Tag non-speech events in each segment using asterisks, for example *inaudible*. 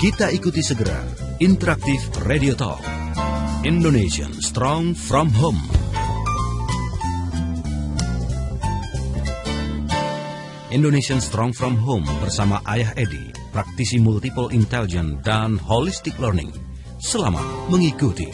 Kita ikuti segera Interaktif Radio Talk. Indonesian Strong from Home. Indonesian Strong from Home bersama Ayah Edi, praktisi multiple intelligence dan holistic learning. Selamat mengikuti.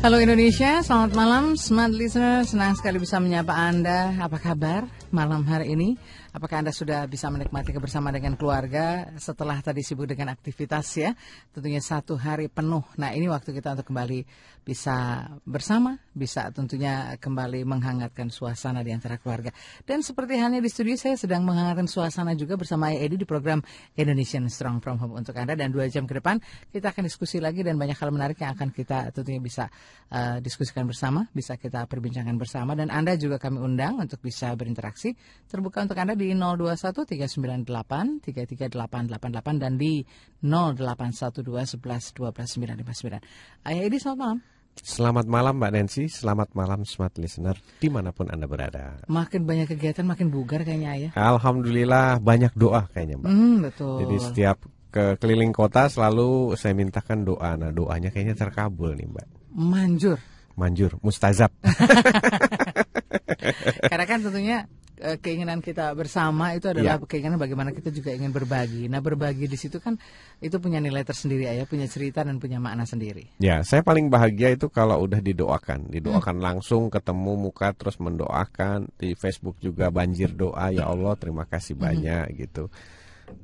Halo Indonesia, selamat malam Smart Listener, senang sekali bisa menyapa Anda Apa kabar malam hari ini? Apakah Anda sudah bisa menikmati kebersamaan dengan keluarga setelah tadi sibuk dengan aktivitas ya? Tentunya satu hari penuh. Nah ini waktu kita untuk kembali bisa bersama, bisa tentunya kembali menghangatkan suasana di antara keluarga. Dan seperti halnya di studio saya sedang menghangatkan suasana juga bersama Edi di program Indonesian Strong From Home untuk Anda. Dan dua jam ke depan kita akan diskusi lagi dan banyak hal menarik yang akan kita tentunya bisa uh, diskusikan bersama, bisa kita perbincangkan bersama. Dan Anda juga kami undang untuk bisa berinteraksi terbuka untuk Anda di 021 398 33888 dan di 0812 11 12 959. Ayah Edi selamat malam. Selamat malam Mbak Nancy, selamat malam smart listener di mana pun Anda berada. Makin banyak kegiatan makin bugar kayaknya ayah. Alhamdulillah banyak doa kayaknya Mbak. Hmm, betul. Jadi setiap ke keliling kota selalu saya mintakan doa. Nah doanya kayaknya terkabul nih Mbak. Manjur. Manjur, mustazab. *laughs* *laughs* Karena kan tentunya eh, keinginan kita bersama itu adalah Ya. keinginan bagaimana kita juga ingin berbagi. Nah berbagi di situ kan itu punya nilai tersendiri ayah, punya cerita dan punya makna sendiri. Ya, saya paling bahagia itu kalau udah didoakan, didoakan Hmm. langsung ketemu muka terus mendoakan di Facebook juga banjir doa ya Allah terima kasih Hmm. banyak gitu.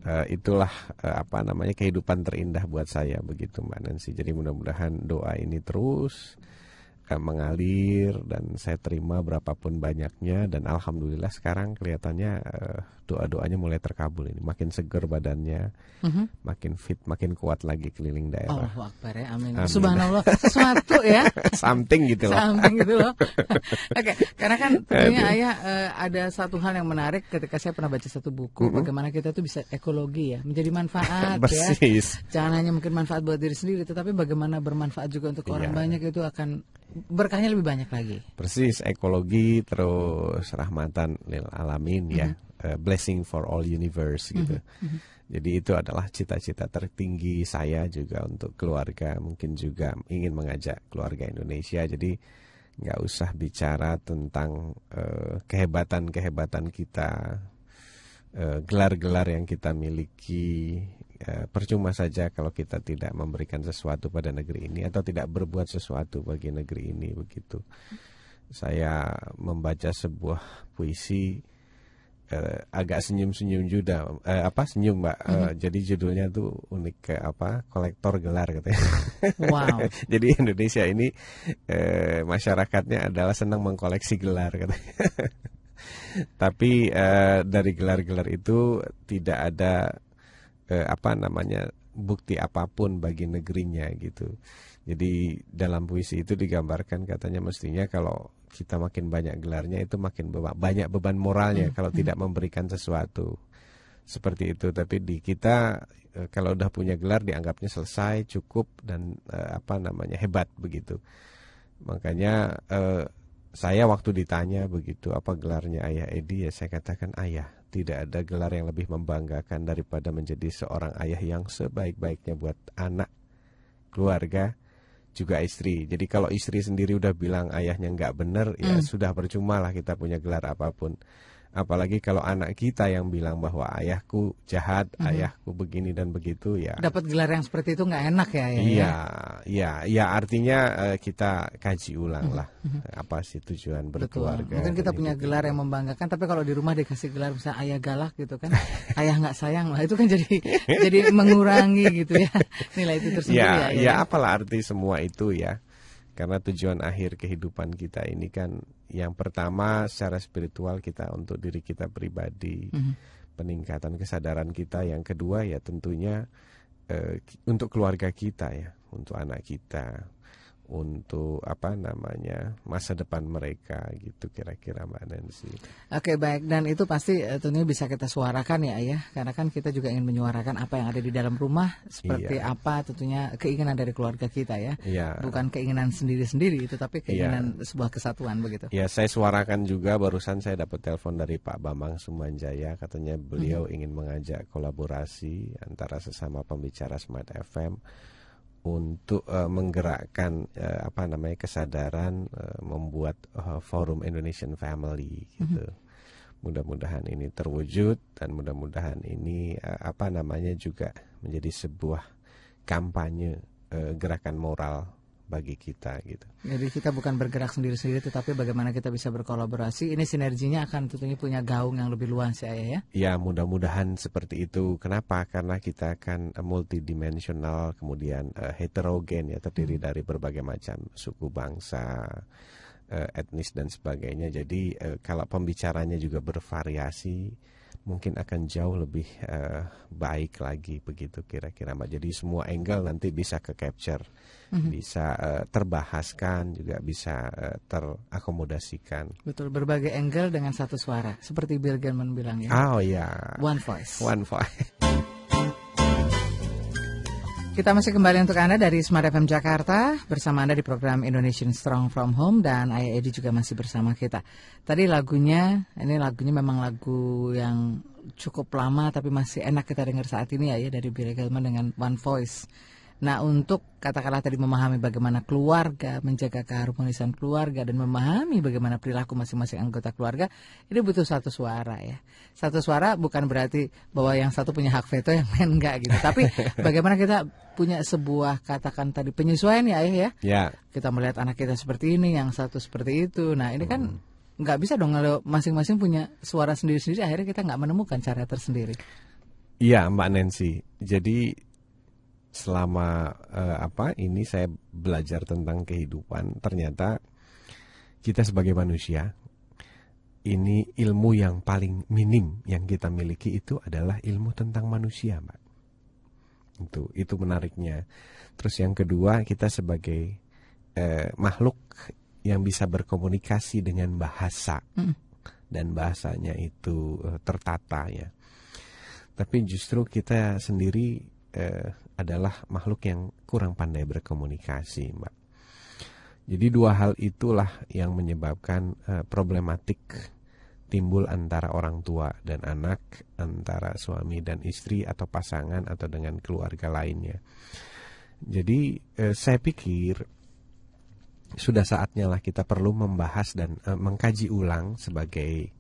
Eh, itulah eh, apa namanya kehidupan terindah buat saya begitu Mbak Nancy. Jadi mudah-mudahan doa ini terus mengalir dan saya terima berapapun banyaknya dan alhamdulillah sekarang kelihatannya eh, doa-doanya mulai terkabul ini. Makin seger badannya, Mhm. makin fit, makin kuat lagi keliling daerah. Allahu Akbar ya, amin. Amin. Subhanallah, sesuatu ya. *laughs* Something gitu loh. Samping gitu loh. *laughs* Oke, karena kan tentunya ayah eh, ada satu hal yang menarik ketika saya pernah baca satu buku bagaimana kita tuh bisa ekologi ya, menjadi manfaat ya. Jangan hanya mungkin manfaat buat diri sendiri, tetapi bagaimana bermanfaat juga untuk orang Iya. banyak itu akan berkahnya lebih banyak lagi. Persis ekologi terus rahmatan lil alamin ya. Eh, blessing for all universe gitu. Jadi itu adalah cita-cita tertinggi saya juga untuk keluarga. Mungkin juga ingin mengajak keluarga Indonesia. Jadi nggak usah bicara tentang eh, kehebatan-kehebatan kita, eh, gelar-gelar yang kita miliki. Eh, percuma saja kalau kita tidak memberikan sesuatu pada negeri ini atau tidak berbuat sesuatu bagi negeri ini begitu. Saya membaca sebuah puisi eh, agak senyum-senyum juga eh, apa senyum Mbak. Eh, jadi judulnya tuh unik kayak apa? kolektor gelar katanya. Wow. *laughs* jadi Indonesia ini eh, masyarakatnya adalah senang mengkoleksi gelar katanya. *laughs* Tapi eh, dari gelar-gelar itu tidak ada eh, apa namanya bukti apa pun bagi negerinya gitu. Jadi dalam puisi itu digambarkan katanya mestinya kalau kita makin banyak gelarnya itu makin beba- banyak beban moralnya kalau tidak memberikan sesuatu seperti itu. Tapi di kita eh, kalau udah punya gelar dianggapnya selesai cukup dan eh, apa namanya hebat begitu. Makanya eh, saya waktu ditanya begitu apa gelarnya ayah Edi ya saya katakan ayah tidak ada gelar yang lebih membanggakan daripada menjadi seorang ayah yang sebaik-baiknya buat anak keluarga juga istri. Jadi kalau istri sendiri udah bilang ayahnya nggak bener ya sudah percuma lah kita punya gelar apa pun apalagi kalau anak kita yang bilang bahwa ayahku jahat ayahku begini dan begitu ya Dapat gelar yang seperti itu nggak enak ya, Ayah, ya. Iya, iya, iya artinya eh, kita kaji ulang lah apa sih tujuan Mhm. Betul. berkeluarga. Mungkin kita punya gelar yang membanggakan, tapi kalau di rumah dikasih gelar misalnya ayah galak gitu kan, ayah nggak sayang lah, itu kan jadi *laughs* jadi mengurangi gitu ya nilai itu tersendiri Ya, ya. ya, ya. apalah arti semua itu ya. Karena tujuan akhir kehidupan kita ini kan yang pertama secara spiritual kita untuk diri kita pribadi, Mhm. peningkatan kesadaran kita. Yang kedua ya tentunya eh, untuk keluarga kita ya, untuk anak kita, untuk apa namanya masa depan mereka gitu kira-kira Mbak Nancy. Oke baik dan itu pasti uh, tentunya bisa kita suarakan ya ayah karena kan kita juga ingin menyuarakan apa yang ada di dalam rumah seperti iya. apa tentunya keinginan dari keluarga kita ya. Iya. Bukan keinginan sendiri-sendiri itu tapi keinginan iya. sebuah kesatuan begitu. Ya saya suarakan juga barusan saya dapat telepon dari Pak Bambang Sumanjaya katanya beliau hmm. ingin mengajak kolaborasi antara sesama pembicara Smart FM untuk uh, menggerakkan uh, apa namanya kesadaran uh, membuat uh, forum Indonesian Family gitu. Mm -hmm. Mudah-mudahan ini terwujud dan mudah-mudahan ini uh, apa namanya juga menjadi sebuah kampanye uh, gerakan moral bagi kita gitu. Jadi kita bukan bergerak sendiri-sendiri tetapi bagaimana kita bisa berkolaborasi. Ini sinerginya akan tentunya punya gaung yang lebih luas ya ya. Ya, mudah-mudahan seperti itu. Kenapa? Karena kita akan multidimensional kemudian uh, heterogen ya terdiri hmm. dari berbagai macam suku bangsa, uh, etnis dan sebagainya. Jadi uh, kalau pembicaranya juga bervariasi mungkin akan jauh lebih uh, baik lagi begitu kira-kira mbak. Jadi semua angle nanti bisa ke capture, mm-hmm. bisa uh, terbahaskan juga bisa uh, terakomodasikan. Betul berbagai angle dengan satu suara seperti Bill Gates bilang ya. Oh ya. One voice. One voice. *laughs* Kita masih kembali untuk Anda dari Smart FM Jakarta bersama Anda di program Indonesian Strong From Home dan Ayah Edi juga masih bersama kita. Tadi lagunya, ini lagunya memang lagu yang cukup lama tapi masih enak kita dengar saat ini ya, ya dari Billy Gilman dengan One Voice. Nah untuk katakanlah tadi memahami bagaimana keluarga, menjaga keharmonisan keluarga dan memahami bagaimana perilaku masing-masing anggota keluarga, ini butuh satu suara ya. Satu suara bukan berarti bahwa yang satu punya hak veto yang lain enggak gitu. Tapi *laughs* bagaimana kita punya sebuah katakan tadi penyesuaian ya ayah ya. Ya. Kita melihat anak kita seperti ini, yang satu seperti itu. Nah ini kan hmm. nggak bisa dong kalau masing-masing punya suara sendiri-sendiri akhirnya kita nggak menemukan cara tersendiri. Iya Mbak Nancy. Jadi selama uh, apa ini saya belajar tentang kehidupan ternyata kita sebagai manusia ini ilmu yang paling minim yang kita miliki itu adalah ilmu tentang manusia mbak. Itu itu menariknya. Terus yang kedua kita sebagai uh, makhluk yang bisa berkomunikasi dengan bahasa. Mm. dan bahasanya itu uh, tertata ya. Tapi justru kita sendiri uh, adalah makhluk yang kurang pandai berkomunikasi, Mbak. Jadi dua hal itulah yang menyebabkan uh, problematik timbul antara orang tua dan anak, antara suami dan istri atau pasangan atau dengan keluarga lainnya. Jadi uh, saya pikir sudah saatnya lah kita perlu membahas dan uh, mengkaji ulang sebagai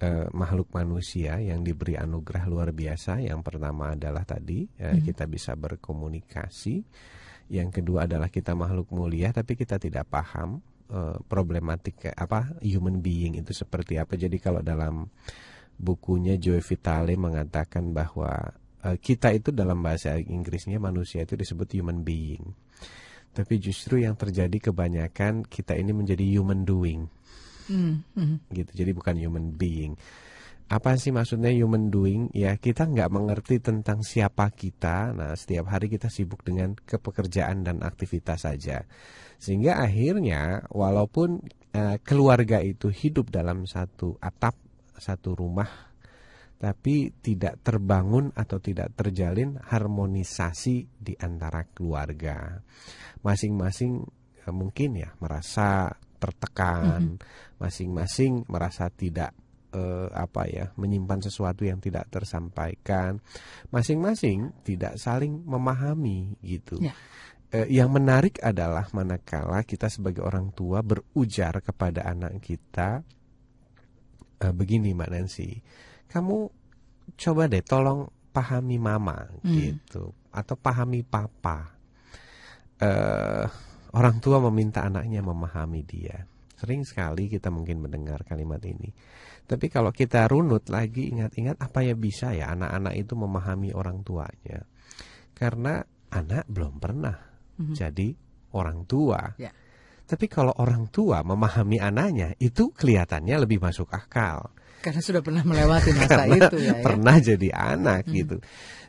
eh, makhluk manusia yang diberi anugerah luar biasa. Yang pertama adalah tadi eh, hmm. kita bisa berkomunikasi. Yang kedua adalah kita makhluk mulia tapi kita tidak paham eh, problematik apa human being itu seperti apa. Jadi kalau dalam bukunya Joe Vitale mengatakan bahwa eh, kita itu dalam bahasa Inggrisnya manusia itu disebut human being. Tapi justru yang terjadi kebanyakan kita ini menjadi human doing mm. gitu. Jadi bukan human being. Apa sih maksudnya human doing? Ya kita nggak mengerti tentang siapa kita. Nah setiap hari kita sibuk dengan kepekerjaan dan aktivitas saja. Sehingga akhirnya walaupun uh, keluarga itu hidup dalam satu atap satu rumah tapi tidak terbangun atau tidak terjalin harmonisasi di antara keluarga. Masing-masing uh, mungkin ya merasa tertekan, masing-masing mm-hmm. merasa tidak uh, apa ya menyimpan sesuatu yang tidak tersampaikan, masing-masing tidak saling memahami gitu. Yeah. Ya. Uh, yang menarik adalah manakala kita sebagai orang tua berujar kepada anak kita uh, begini Mbak Nancy, kamu coba deh tolong pahami mama mm. gitu atau pahami papa. Uh, Orang tua meminta anaknya memahami dia. Sering sekali kita mungkin mendengar kalimat ini. Tapi kalau kita runut lagi ingat-ingat apa ya bisa ya anak-anak itu memahami orang tuanya. Karena anak belum pernah mm -hmm. jadi orang tua. Yeah. Tapi kalau orang tua memahami anaknya, itu kelihatannya lebih masuk akal. Karena sudah pernah melewati masa itu ya, ya. Pernah jadi anak hmm. gitu.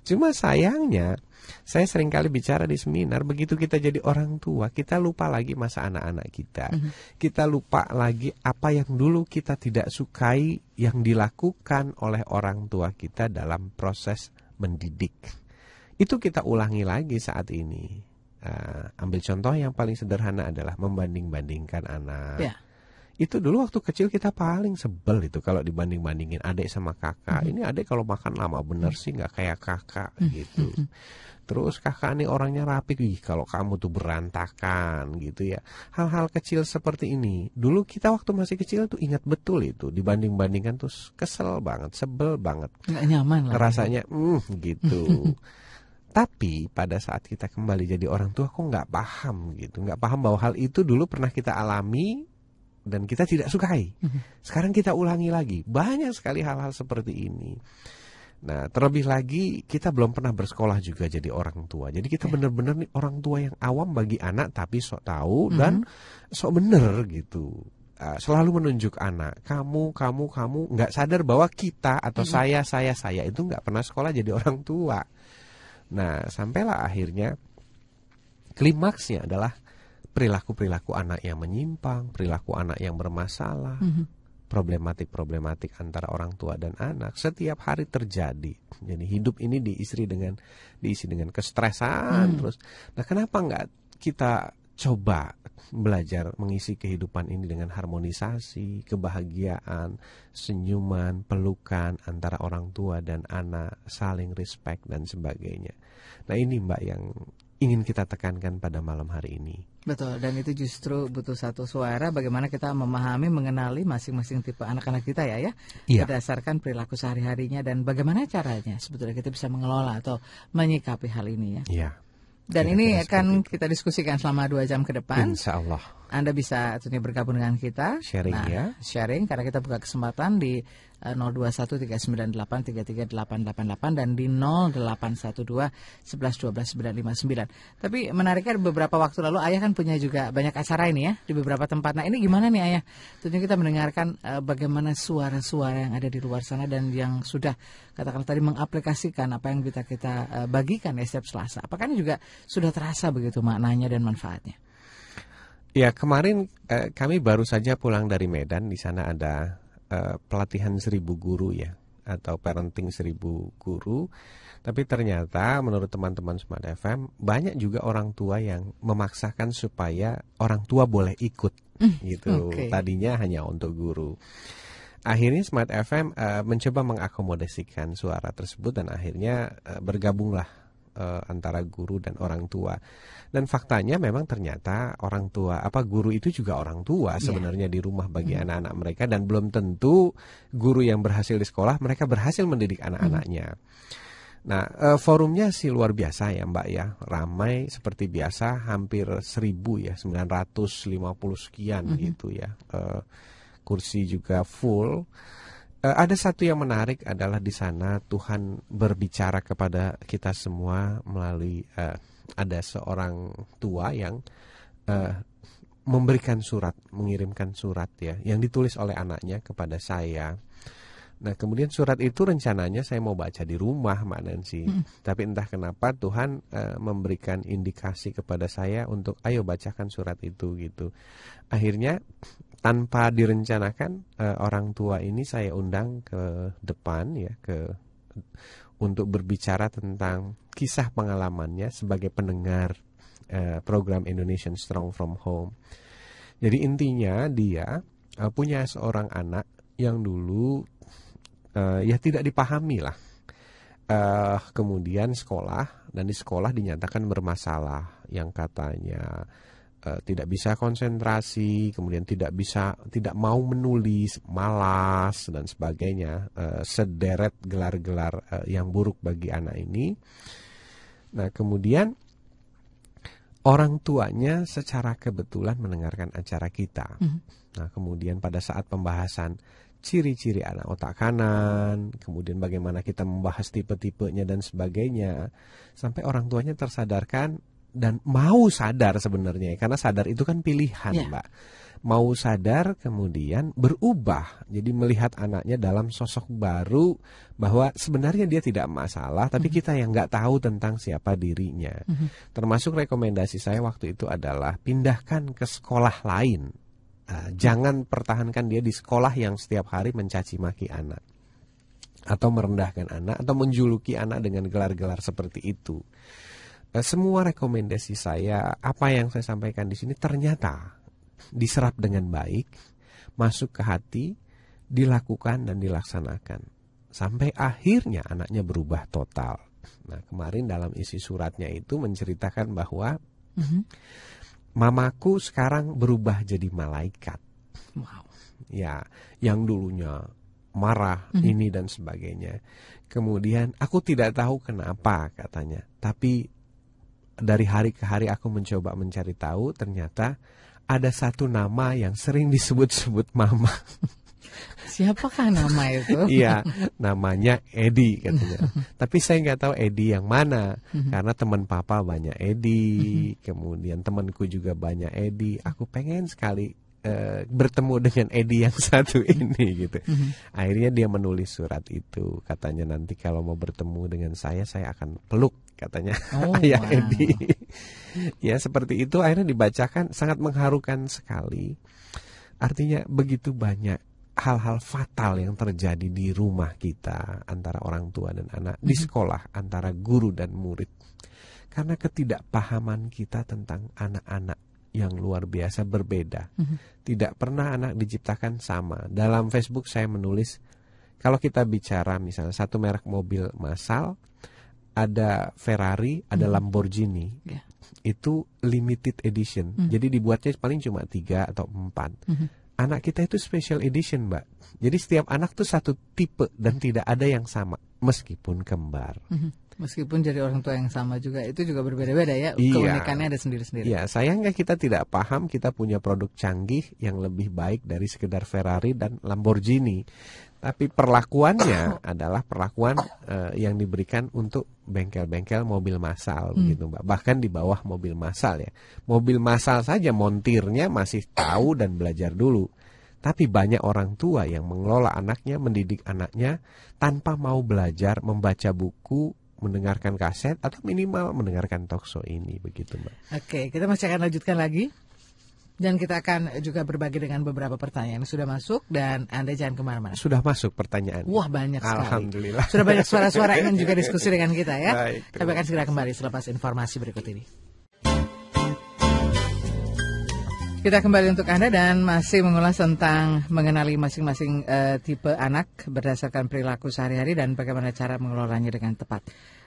Cuma sayangnya saya sering kali bicara di seminar, begitu kita jadi orang tua, kita lupa lagi masa anak-anak kita. Mm -hmm. Kita lupa lagi apa yang dulu kita tidak sukai yang dilakukan oleh orang tua kita dalam proses mendidik. Itu kita ulangi lagi saat ini. Uh, ambil contoh yang paling sederhana adalah membanding-bandingkan anak. Yeah itu dulu waktu kecil kita paling sebel itu kalau dibanding bandingin adik sama kakak. Mm -hmm. Ini adik kalau makan lama bener sih nggak kayak kakak mm -hmm. gitu. Terus kakak ini orangnya rapi, Ih, kalau kamu tuh berantakan gitu ya. Hal-hal kecil seperti ini. Dulu kita waktu masih kecil tuh ingat betul itu. Dibanding-bandingkan tuh kesel banget, sebel banget. Nggak nyaman lah. Rasanya, mm, gitu. *laughs* Tapi pada saat kita kembali jadi orang tua, kok nggak paham gitu. Nggak paham bahwa hal itu dulu pernah kita alami dan kita tidak sukai. Mhm. Sekarang kita ulangi lagi. Banyak sekali hal-hal seperti ini. Nah, terlebih lagi kita belum pernah bersekolah juga jadi orang tua. Jadi kita ya. benar-benar nih orang tua yang awam bagi anak tapi sok tahu mm -hmm. dan sok bener gitu. Uh, selalu menunjuk anak, kamu, kamu, kamu nggak sadar bahwa kita atau mm -hmm. saya, saya, saya itu nggak pernah sekolah jadi orang tua. Nah, sampailah akhirnya klimaksnya adalah perilaku-perilaku anak yang menyimpang, perilaku anak yang bermasalah. Mm -hmm problematik-problematik antara orang tua dan anak setiap hari terjadi. Jadi hidup ini diisi dengan diisi dengan kestresan hmm. terus. Nah, kenapa nggak kita coba belajar mengisi kehidupan ini dengan harmonisasi, kebahagiaan, senyuman, pelukan antara orang tua dan anak, saling respect dan sebagainya. Nah, ini Mbak yang ingin kita tekankan pada malam hari ini. Betul, dan itu justru butuh satu suara bagaimana kita memahami, mengenali masing-masing tipe anak-anak kita ya ya, iya. berdasarkan perilaku sehari-harinya dan bagaimana caranya sebetulnya kita bisa mengelola atau menyikapi hal ini ya. Iya. Dan ini akan kita diskusikan selama dua jam ke depan. Insya Allah. Anda bisa tentunya bergabung dengan kita. Sharing nah, ya. Sharing karena kita buka kesempatan di 0213983388 eh, dan di 0812112959. Tapi menariknya beberapa waktu lalu ayah kan punya juga banyak acara ini ya di beberapa tempat. Nah ini gimana nih ayah? Tentunya kita mendengarkan uh, bagaimana suara-suara yang ada di luar sana dan yang sudah katakanlah tadi mengaplikasikan apa yang kita kita uh, bagikan ya setiap Selasa. Apakah ini juga sudah terasa begitu maknanya dan manfaatnya? Ya kemarin eh, kami baru saja pulang dari Medan. Di sana ada uh, pelatihan seribu guru ya atau parenting seribu guru. Tapi ternyata menurut teman-teman Smart FM banyak juga orang tua yang memaksakan supaya orang tua boleh ikut mm, gitu. okay. tadinya hanya untuk guru. Akhirnya Smart FM uh, eh, mencoba mengakomodasikan suara tersebut dan akhirnya uh, bergabunglah uh, antara guru dan orang tua. Dan faktanya memang ternyata orang tua apa guru itu juga orang tua iya. sebenarnya yeah. di rumah bagi hmm. anak-anak hmm. mereka dan belum tentu guru yang berhasil di sekolah mereka berhasil mendidik anak-anaknya. Hmm. Nah, uh, forumnya sih luar biasa ya Mbak ya, ramai seperti biasa, hampir seribu ya, 950 sekian -hmm. gitu ya, uh, kursi juga full. Uh, ada satu yang menarik adalah di sana Tuhan berbicara kepada kita semua melalui uh, ada seorang tua yang uh, memberikan surat, mengirimkan surat ya, yang ditulis oleh anaknya kepada saya. Nah, kemudian surat itu rencananya saya mau baca di rumah, Mbak Nancy. Hmm. Tapi entah kenapa Tuhan uh, memberikan indikasi kepada saya untuk ayo bacakan surat itu gitu. Akhirnya tanpa direncanakan uh, orang tua ini saya undang ke depan ya ke untuk berbicara tentang kisah pengalamannya sebagai pendengar uh, program Indonesian Strong from Home. Jadi intinya dia uh, punya seorang anak yang dulu uh, ya tidak dipahami lah. Uh, kemudian sekolah dan di sekolah dinyatakan bermasalah yang katanya uh, tidak bisa konsentrasi, kemudian tidak bisa tidak mau menulis, malas dan sebagainya, uh, sederet gelar-gelar uh, yang buruk bagi anak ini. Nah, kemudian orang tuanya secara kebetulan mendengarkan acara kita. Mm -hmm. Nah, kemudian pada saat pembahasan ciri-ciri anak otak kanan, kemudian bagaimana kita membahas tipe-tipenya dan sebagainya, sampai orang tuanya tersadarkan dan mau sadar sebenarnya karena sadar itu kan pilihan Ya. mbak. Mau sadar kemudian berubah. Jadi melihat anaknya dalam sosok baru bahwa sebenarnya dia tidak masalah tapi kita yang nggak tahu tentang siapa dirinya. Termasuk rekomendasi saya waktu itu adalah pindahkan ke sekolah lain. Ah, jangan pertahankan dia di sekolah yang setiap hari mencaci maki anak. Atau merendahkan anak atau menjuluki anak dengan gelar-gelar seperti itu. Eh, Semua rekomendasi saya, apa yang saya sampaikan di sini ternyata diserap dengan baik, masuk ke hati, dilakukan dan dilaksanakan. Sampai akhirnya anaknya berubah total. Nah, kemarin dalam isi suratnya itu menceritakan bahwa Mhm. mamaku sekarang berubah jadi malaikat. Wow. Ya, yang dulunya marah Mhm. ini dan sebagainya. Kemudian aku tidak tahu kenapa katanya, tapi dari hari ke hari aku mencoba mencari tahu, ternyata ada satu nama yang sering disebut-sebut mama. *laughs* Siapakah nama itu? *laughs* Iya, namanya Edi katanya. *laughs* Tapi saya nggak tahu Edi yang mana, karena teman papa banyak Edi, kemudian temanku juga banyak Edi. Aku pengen sekali eh, bertemu dengan Edi yang *laughs* satu ini gitu. Akhirnya dia menulis surat itu, katanya nanti kalau mau bertemu dengan saya, saya akan peluk katanya Oh, ayah *laughs* wow. Edi. ya seperti itu akhirnya dibacakan sangat mengharukan sekali. Artinya begitu banyak hal-hal fatal yang terjadi di rumah kita antara orang tua dan anak, di sekolah antara guru dan murid. Karena ketidakpahaman kita tentang anak-anak yang luar biasa berbeda. Tidak pernah anak diciptakan sama. Dalam Facebook saya menulis kalau kita bicara misalnya satu merek mobil massal, ada Ferrari, ada Lamborghini. Ya. Itu limited edition. Jadi dibuatnya paling cuma tiga atau empat. Anak kita itu special edition, Mbak. Jadi setiap anak tuh satu tipe dan tidak ada yang sama meskipun kembar. Mhm. Meskipun jadi orang tua yang sama juga, itu juga berbeda-beda ya. Iya. Keunikannya ada sendiri-sendiri. Ya, sayangnya kita tidak paham kita punya produk canggih yang lebih baik dari sekedar Ferrari dan Lamborghini. Tapi perlakuannya *coughs* adalah perlakuan eh, yang diberikan untuk bengkel-bengkel mobil massal begitu, Mbak. Bahkan di bawah mobil massal ya. Mobil massal saja montirnya masih tahu dan belajar dulu. Tapi banyak orang tua yang mengelola anaknya, mendidik anaknya tanpa mau belajar membaca buku, mendengarkan kaset atau minimal mendengarkan talkshow ini begitu, Mbak. Oke, kita masih akan lanjutkan lagi. Dan kita akan juga berbagi dengan beberapa pertanyaan yang sudah masuk dan Anda jangan ke mana-mana. Sudah masuk pertanyaan. Wah banyak sekali. Alhamdulillah. Sudah banyak suara-suara yang ingin juga diskusi dengan kita ya. Baik, Kami akan segera kembali selepas informasi berikut ini. Kita kembali untuk Anda dan masih mengulas tentang mengenali masing-masing eh, tipe anak berdasarkan perilaku sehari-hari dan bagaimana cara mengelolanya dengan tepat.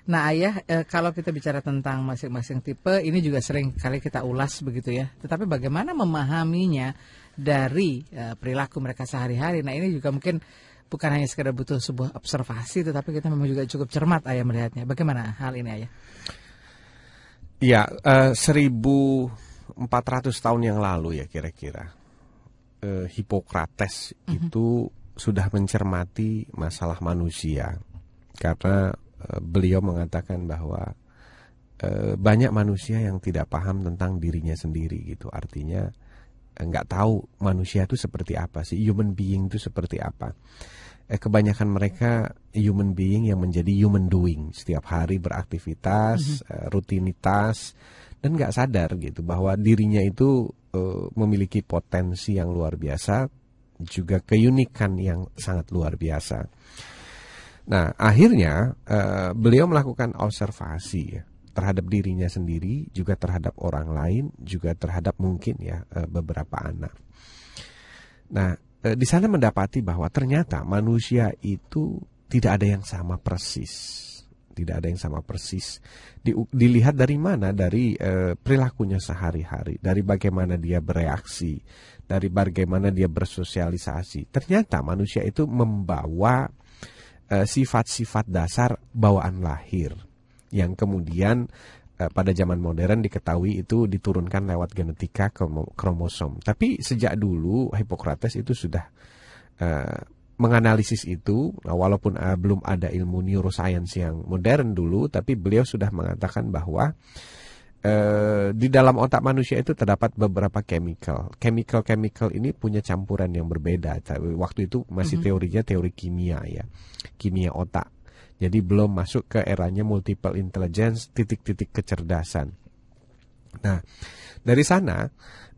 Nah ayah, eh, kalau kita bicara tentang masing-masing tipe, ini juga sering kali kita ulas begitu ya. Tetapi bagaimana memahaminya dari eh, perilaku mereka sehari-hari. Nah ini juga mungkin bukan hanya sekedar butuh sebuah observasi, tetapi kita memang juga cukup cermat ayah melihatnya. Bagaimana hal ini ayah? Ya, eh, 1400 tahun yang lalu ya kira-kira. Eh, Hippocrates itu sudah mencermati masalah manusia. Karena eh, beliau mengatakan bahwa eh, banyak manusia yang tidak paham tentang dirinya sendiri gitu. Artinya eh, nggak tahu manusia itu seperti apa sih, human being itu seperti apa. Eh, kebanyakan mereka human being yang menjadi human doing setiap hari beraktivitas eh, rutinitas dan nggak sadar gitu bahwa dirinya itu eh, memiliki potensi yang luar biasa juga keunikan yang sangat luar biasa. Nah akhirnya eh, beliau melakukan observasi ya, terhadap dirinya sendiri juga terhadap orang lain juga terhadap mungkin ya eh, beberapa anak. Nah, eh, di sana mendapati bahwa ternyata manusia itu tidak ada yang sama persis. Tidak ada yang sama persis. Di- dilihat dari mana? Dari eh, perilakunya sehari-hari, dari bagaimana dia bereaksi, dari bagaimana dia bersosialisasi. Ternyata manusia itu membawa eh, sifat-sifat dasar bawaan lahir yang kemudian eh, pada zaman modern diketahui itu diturunkan lewat genetika kromo- kromosom. Tapi sejak dulu Hippocrates itu sudah menganalisis itu, nah, walaupun eh, belum ada ilmu neuroscience yang modern dulu, tapi beliau sudah mengatakan bahwa eh, di dalam otak manusia itu terdapat beberapa chemical. Chemical-chemical ini punya campuran yang berbeda. Waktu itu masih Mhm. teorinya teori kimia ya, kimia otak. Jadi belum masuk ke eranya multiple intelligence, titik-titik kecerdasan. Nah, dari sana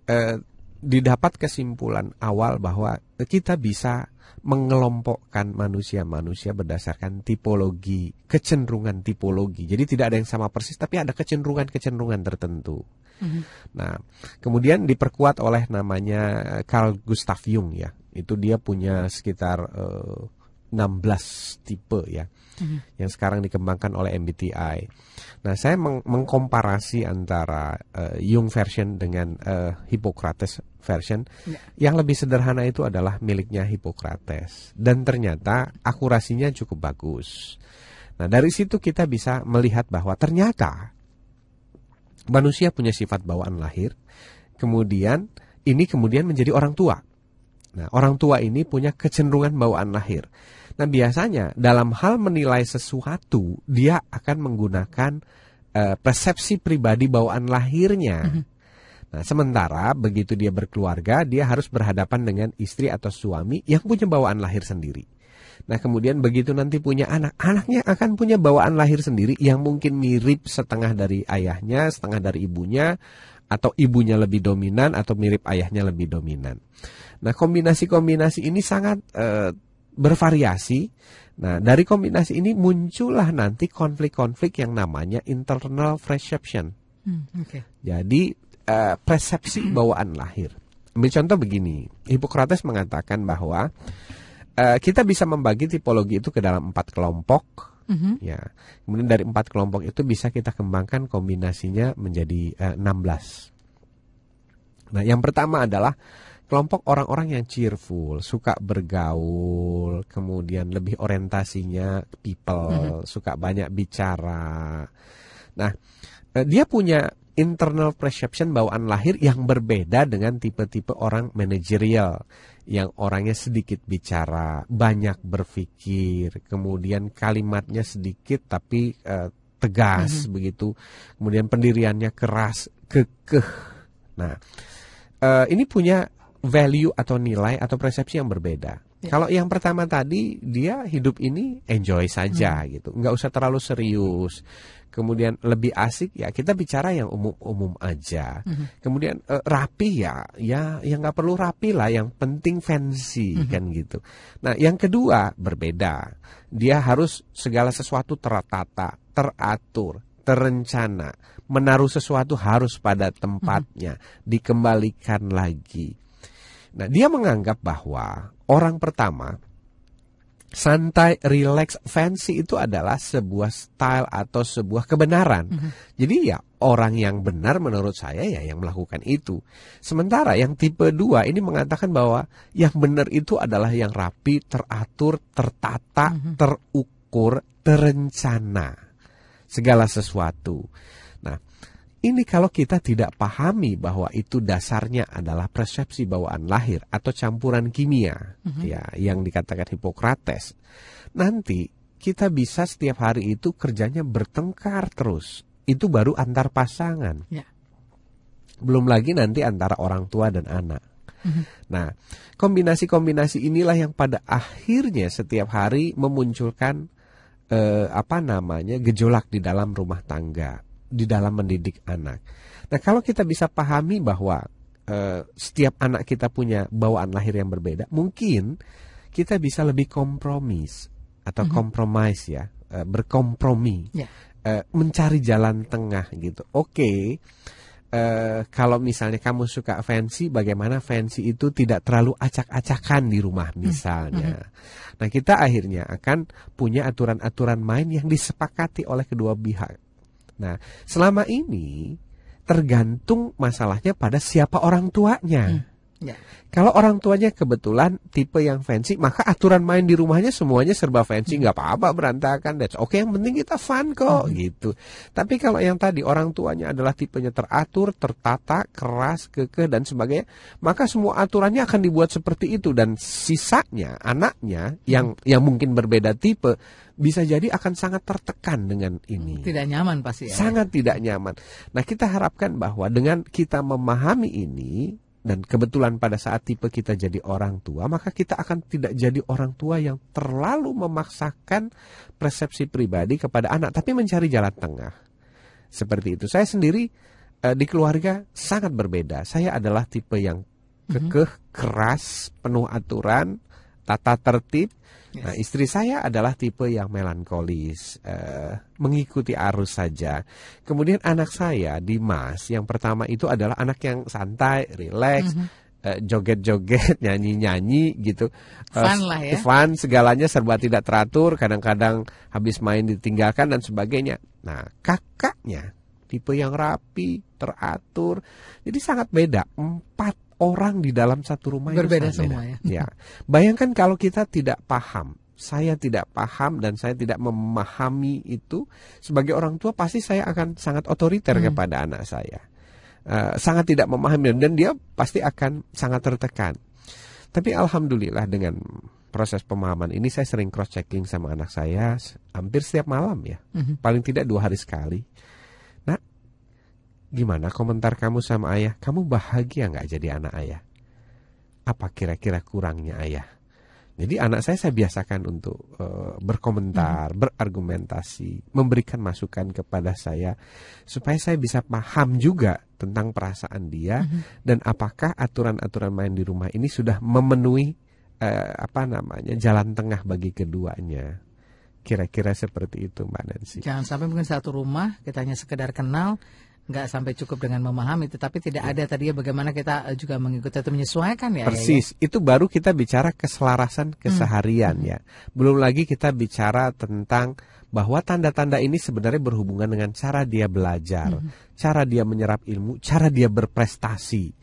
eh, didapat kesimpulan awal bahwa kita bisa mengelompokkan manusia-manusia berdasarkan tipologi, kecenderungan tipologi. Jadi tidak ada yang sama persis, tapi ada kecenderungan-kecenderungan tertentu. Mhm. Nah, kemudian diperkuat oleh namanya Carl Gustav Jung ya. Itu dia punya sekitar eh, 16 tipe ya. Mhm. Yang sekarang dikembangkan oleh MBTI. Nah, saya meng- mengkomparasi antara eh, Jung version dengan eh, Hippocrates version. Ya. Yang lebih sederhana itu adalah miliknya Hippocrates dan ternyata akurasinya cukup bagus. Nah, dari situ kita bisa melihat bahwa ternyata manusia punya sifat bawaan lahir, kemudian ini kemudian menjadi orang tua. Nah, orang tua ini punya kecenderungan bawaan lahir. Nah, biasanya dalam hal menilai sesuatu, dia akan menggunakan eh, persepsi pribadi bawaan lahirnya. Nah, sementara begitu dia berkeluarga, dia harus berhadapan dengan istri atau suami yang punya bawaan lahir sendiri. Nah, kemudian begitu nanti punya anak, anaknya akan punya bawaan lahir sendiri yang mungkin mirip setengah dari ayahnya, setengah dari ibunya, atau ibunya lebih dominan atau mirip ayahnya lebih dominan. Nah, kombinasi-kombinasi ini sangat eh, bervariasi. Nah, dari kombinasi ini muncullah nanti konflik-konflik yang namanya internal perception. Hmm, Oke. Jadi eh, persepsi bawaan lahir. Ambil contoh begini, Hippocrates mengatakan bahwa eh, kita bisa membagi tipologi itu ke dalam empat kelompok. Mhm. Ya, kemudian dari empat kelompok itu bisa kita kembangkan kombinasinya menjadi eh, 16. Nah, yang pertama adalah kelompok orang-orang yang cheerful, suka bergaul, kemudian lebih orientasinya people, suka banyak bicara. Nah, eh, dia punya internal perception bawaan lahir yang berbeda dengan tipe-tipe orang manajerial yang orangnya sedikit bicara, banyak berpikir, kemudian kalimatnya sedikit tapi eh, tegas begitu, kemudian pendiriannya keras, kekeh. Nah, eh, ini punya value atau nilai atau persepsi yang berbeda. Ya. Kalau yang pertama tadi dia hidup ini enjoy saja gitu, nggak usah terlalu serius. Kemudian lebih asik ya kita bicara yang umum-umum aja. Kemudian eh, rapi ya, ya yang nggak perlu rapi lah, yang penting fancy kan gitu. Nah yang kedua berbeda, dia harus segala sesuatu tertata, teratur, terencana, menaruh sesuatu harus pada tempatnya, dikembalikan lagi. Nah, dia menganggap bahwa orang pertama santai, relax, fancy itu adalah sebuah style atau sebuah kebenaran. Jadi ya orang yang benar menurut saya ya yang melakukan itu. Sementara yang tipe 2 ini mengatakan bahwa yang benar itu adalah yang rapi, teratur, tertata, terukur, terencana. Segala sesuatu. Ini kalau kita tidak pahami bahwa itu dasarnya adalah persepsi bawaan lahir atau campuran kimia, ya, yang dikatakan Hippocrates. Nanti kita bisa setiap hari itu kerjanya bertengkar terus. Itu baru antar pasangan. Ya. Belum lagi nanti antara orang tua dan anak. Nah, kombinasi-kombinasi inilah yang pada akhirnya setiap hari memunculkan eh, apa namanya gejolak di dalam rumah tangga, di dalam mendidik anak. Nah, kalau kita bisa pahami bahwa eh, setiap anak kita punya bawaan lahir yang berbeda, mungkin kita bisa lebih kompromis atau kompromis ya, eh, berkompromi, Ya. eh, mencari jalan tengah gitu. Oke. eh, kalau misalnya kamu suka fancy, bagaimana fancy itu tidak terlalu acak-acakan di rumah misalnya. Nah kita akhirnya akan punya aturan-aturan main yang disepakati oleh kedua pihak. Nah selama ini tergantung masalahnya pada siapa orang tuanya. Ya. Kalau orang tuanya kebetulan tipe yang fancy, maka aturan main di rumahnya semuanya serba fancy, nggak apa-apa berantakan. That's oke. Yang penting kita fun kok, gitu. Tapi kalau yang tadi orang tuanya adalah tipenya teratur, tertata, keras, kekeh dan sebagainya, maka semua aturannya akan dibuat seperti itu dan sisanya anaknya yang yang mungkin berbeda tipe bisa jadi akan sangat tertekan dengan ini. Tidak nyaman pasti ya. Sangat tidak nyaman. Nah, kita harapkan bahwa dengan kita memahami ini dan kebetulan pada saat tipe kita jadi orang tua, maka kita akan tidak jadi orang tua yang terlalu memaksakan persepsi pribadi kepada anak, tapi mencari jalan tengah. Seperti itu. Saya sendiri eh, di keluarga sangat berbeda. Saya adalah tipe yang kekeh, keras, penuh aturan, tata tertib. Nah, istri saya adalah tipe yang melankolis, eh, mengikuti arus saja. Kemudian anak saya, Dimas, yang pertama itu adalah anak yang santai, rileks, eh, joget-joget, *laughs* nyanyi-nyanyi gitu. Eh, Fun lah ya. Fun, segalanya serba tidak teratur, kadang-kadang habis main ditinggalkan dan sebagainya. Nah, kakaknya tipe yang rapi, teratur. Jadi sangat beda. Empat orang di dalam satu rumah itu Berbeda sangat semua beda. ya. Ya. Bayangkan kalau kita tidak paham, saya tidak paham dan saya tidak memahami itu sebagai orang tua pasti saya akan sangat otoriter Hmm. kepada anak saya. Eh, sangat tidak memahami dan dia pasti akan sangat tertekan. Tapi alhamdulillah dengan proses pemahaman ini saya sering cross checking sama anak saya hampir setiap malam ya. Mhm. Paling tidak dua hari sekali. Gimana komentar kamu sama ayah? Kamu bahagia nggak jadi anak ayah? Apa kira-kira kurangnya ayah? Jadi anak saya saya biasakan untuk eh, berkomentar, berargumentasi, memberikan masukan kepada saya supaya saya bisa paham juga tentang perasaan dia dan apakah aturan-aturan main di rumah ini sudah memenuhi eh, apa namanya jalan tengah bagi keduanya. Kira-kira seperti itu Mbak Nancy. Jangan sampai mungkin satu rumah kita hanya sekedar kenal, nggak sampai cukup dengan memahami, tetapi tidak ada tadi ya bagaimana kita eh, juga mengikuti atau menyesuaikan ya. ya, ya. Persis, itu baru kita bicara keselarasan keseharian ya. Belum lagi kita bicara tentang bahwa tanda-tanda ini sebenarnya berhubungan dengan cara dia belajar, cara dia menyerap ilmu, cara dia berprestasi.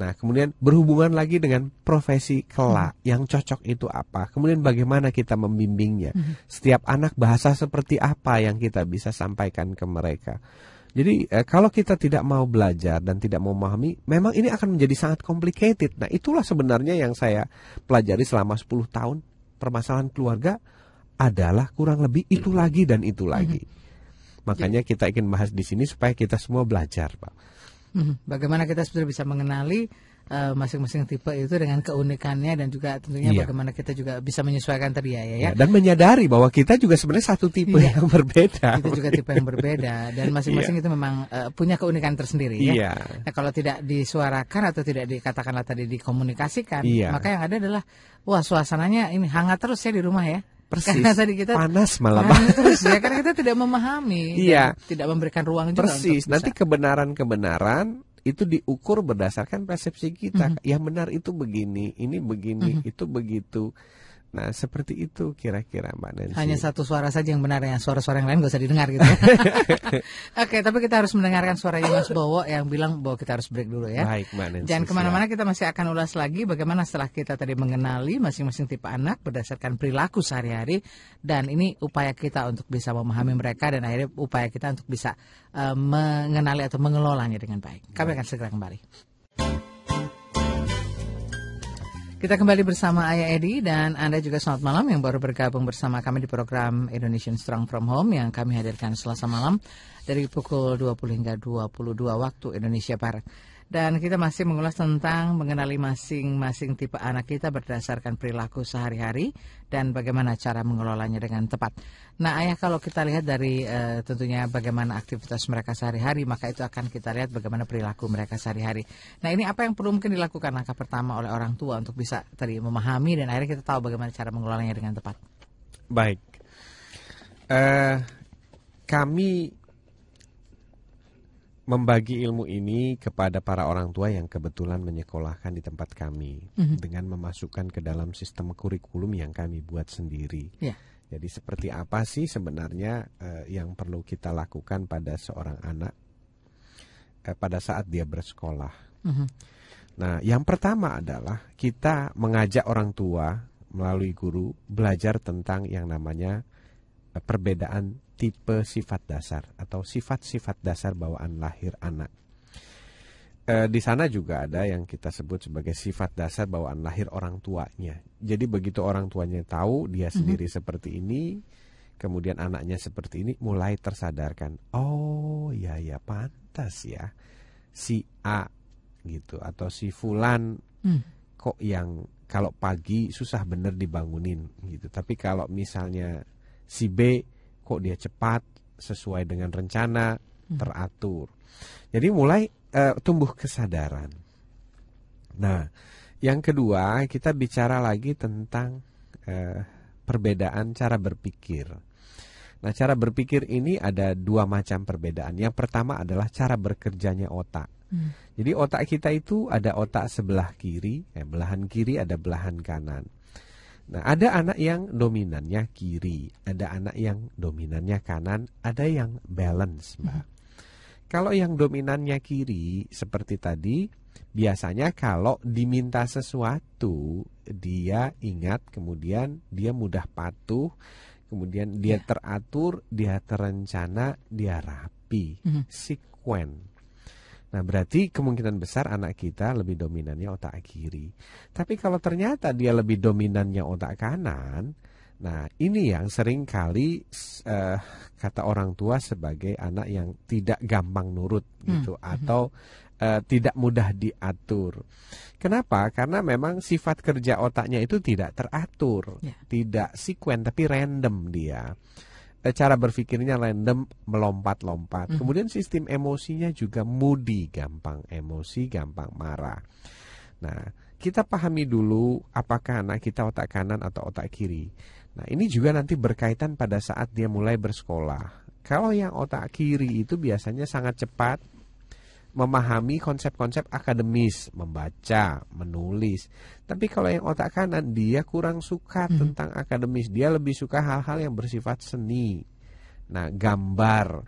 Nah, kemudian berhubungan lagi dengan profesi kelak yang cocok itu apa. Kemudian bagaimana kita membimbingnya. Setiap anak bahasa seperti apa yang kita bisa sampaikan ke mereka. Jadi eh, kalau kita tidak mau belajar dan tidak mau memahami, memang ini akan menjadi sangat complicated. Nah, itulah sebenarnya yang saya pelajari selama 10 tahun. Permasalahan keluarga adalah kurang lebih itu lagi dan itu lagi. Makanya kita ingin bahas di sini supaya kita semua belajar, Pak. Mhm. Bagaimana kita sudah bisa mengenali eh, masing-masing tipe itu dengan keunikannya dan juga tentunya Iya. bagaimana kita juga bisa menyesuaikan tadi ya, ya. ya. Ya, dan menyadari bahwa kita juga sebenarnya satu tipe Iya. yang berbeda. Kita juga tipe yang berbeda dan *laughs* masing-masing itu memang eh, punya keunikan tersendiri ya. Iya. Nah, kalau tidak disuarakan atau tidak dikatakanlah tadi dikomunikasikan, Iya. maka yang ada adalah wah suasananya ini hangat terus ya di rumah ya. Persis. Karena tadi kita Panas hangat terus ya karena kita tidak memahami, Iya. tidak memberikan ruang juga Persis. untuk Nanti kebenaran-kebenaran itu diukur berdasarkan persepsi kita. Mhm. Yang benar itu begini, ini begini, itu begitu. Nah, seperti itu kira-kira Mbak Nancy. hanya satu suara saja yang benar ya suara-suara yang lain gak usah didengar gitu. *laughs* Oke, tapi kita harus mendengarkan suaranya Mas Bowo yang bilang bahwa kita harus break dulu ya. Baik, Mbak Nancy. Jangan siap. ke mana-mana kita masih akan ulas lagi bagaimana setelah kita tadi mengenali masing-masing tipe anak berdasarkan perilaku sehari-hari dan ini upaya kita untuk bisa memahami mereka dan akhirnya upaya kita untuk bisa eh, mengenali atau mengelolanya dengan baik. Kami akan segera kembali. Kita kembali bersama Ayah Edi dan Anda juga selamat malam yang baru bergabung bersama kami di program Indonesian Strong From Home yang kami hadirkan selasa malam dari pukul 20 hingga 22 waktu Indonesia Barat. Dan kita masih mengulas tentang mengenali masing-masing tipe anak kita berdasarkan perilaku sehari-hari dan bagaimana cara mengelolanya dengan tepat. Nah, ayah kalau kita lihat dari eh, tentunya bagaimana aktivitas mereka sehari-hari, maka itu akan kita lihat bagaimana perilaku mereka sehari-hari. Nah, ini apa yang perlu mungkin dilakukan langkah pertama oleh orang tua untuk bisa tadi memahami dan akhirnya kita tahu bagaimana cara mengelolanya dengan tepat. Baik. Eh, kami membagi ilmu ini kepada para orang tua yang kebetulan menyekolahkan di tempat kami dengan memasukkan ke dalam sistem kurikulum yang kami buat sendiri. Ya. Jadi seperti apa sih sebenarnya eh, yang perlu kita lakukan pada seorang anak eh, pada saat dia bersekolah? Mhm. Nah, yang pertama adalah kita mengajak orang tua melalui guru belajar tentang yang namanya eh, perbedaan tipe sifat dasar atau sifat-sifat dasar bawaan lahir anak. E, di sana juga ada yang kita sebut sebagai sifat dasar bawaan lahir orang tuanya. Jadi begitu orang tuanya tahu dia sendiri mm -hmm. seperti ini, kemudian anaknya seperti ini, mulai tersadarkan. Oh, ya ya pantas ya si A gitu atau si Fulan mm. kok yang kalau pagi susah bener dibangunin gitu. Tapi kalau misalnya si B kok dia cepat sesuai dengan rencana, hmm. teratur. Jadi mulai uh, tumbuh kesadaran. Nah, yang kedua kita bicara lagi tentang uh, perbedaan cara berpikir. Nah, cara berpikir ini ada dua macam perbedaan. Yang pertama adalah cara bekerjanya otak. Hmm. Jadi otak kita itu ada otak sebelah kiri, eh, belahan kiri ada belahan kanan. Nah, ada anak yang dominannya kiri, ada anak yang dominannya kanan, ada yang balance, Mbak. Hmm. Kalau yang dominannya kiri seperti tadi, biasanya kalau diminta sesuatu, dia ingat, kemudian dia mudah patuh, kemudian dia yeah. teratur, dia terencana, dia rapi, mm -hmm. sekuen. Nah berarti kemungkinan besar anak kita lebih dominannya otak kiri. Tapi kalau ternyata dia lebih dominannya otak kanan, nah ini yang sering kali uh, kata orang tua sebagai anak yang tidak gampang nurut gitu hmm. atau uh, tidak mudah diatur. Kenapa? Karena memang sifat kerja otaknya itu tidak teratur, yeah. tidak sekuen tapi random dia. Eh, cara berpikirnya random melompat-lompat. Mm. Kemudian sistem emosinya juga moody, gampang emosi, gampang marah. Nah, kita pahami dulu apakah anak kita otak kanan atau otak kiri. Nah, ini juga nanti berkaitan pada saat dia mulai bersekolah. Kalau yang otak kiri itu biasanya sangat cepat, memahami konsep-konsep akademis, membaca, menulis. Tapi kalau yang otak kanan dia kurang suka hmm. tentang akademis, dia lebih suka hal-hal yang bersifat seni. Nah, gambar,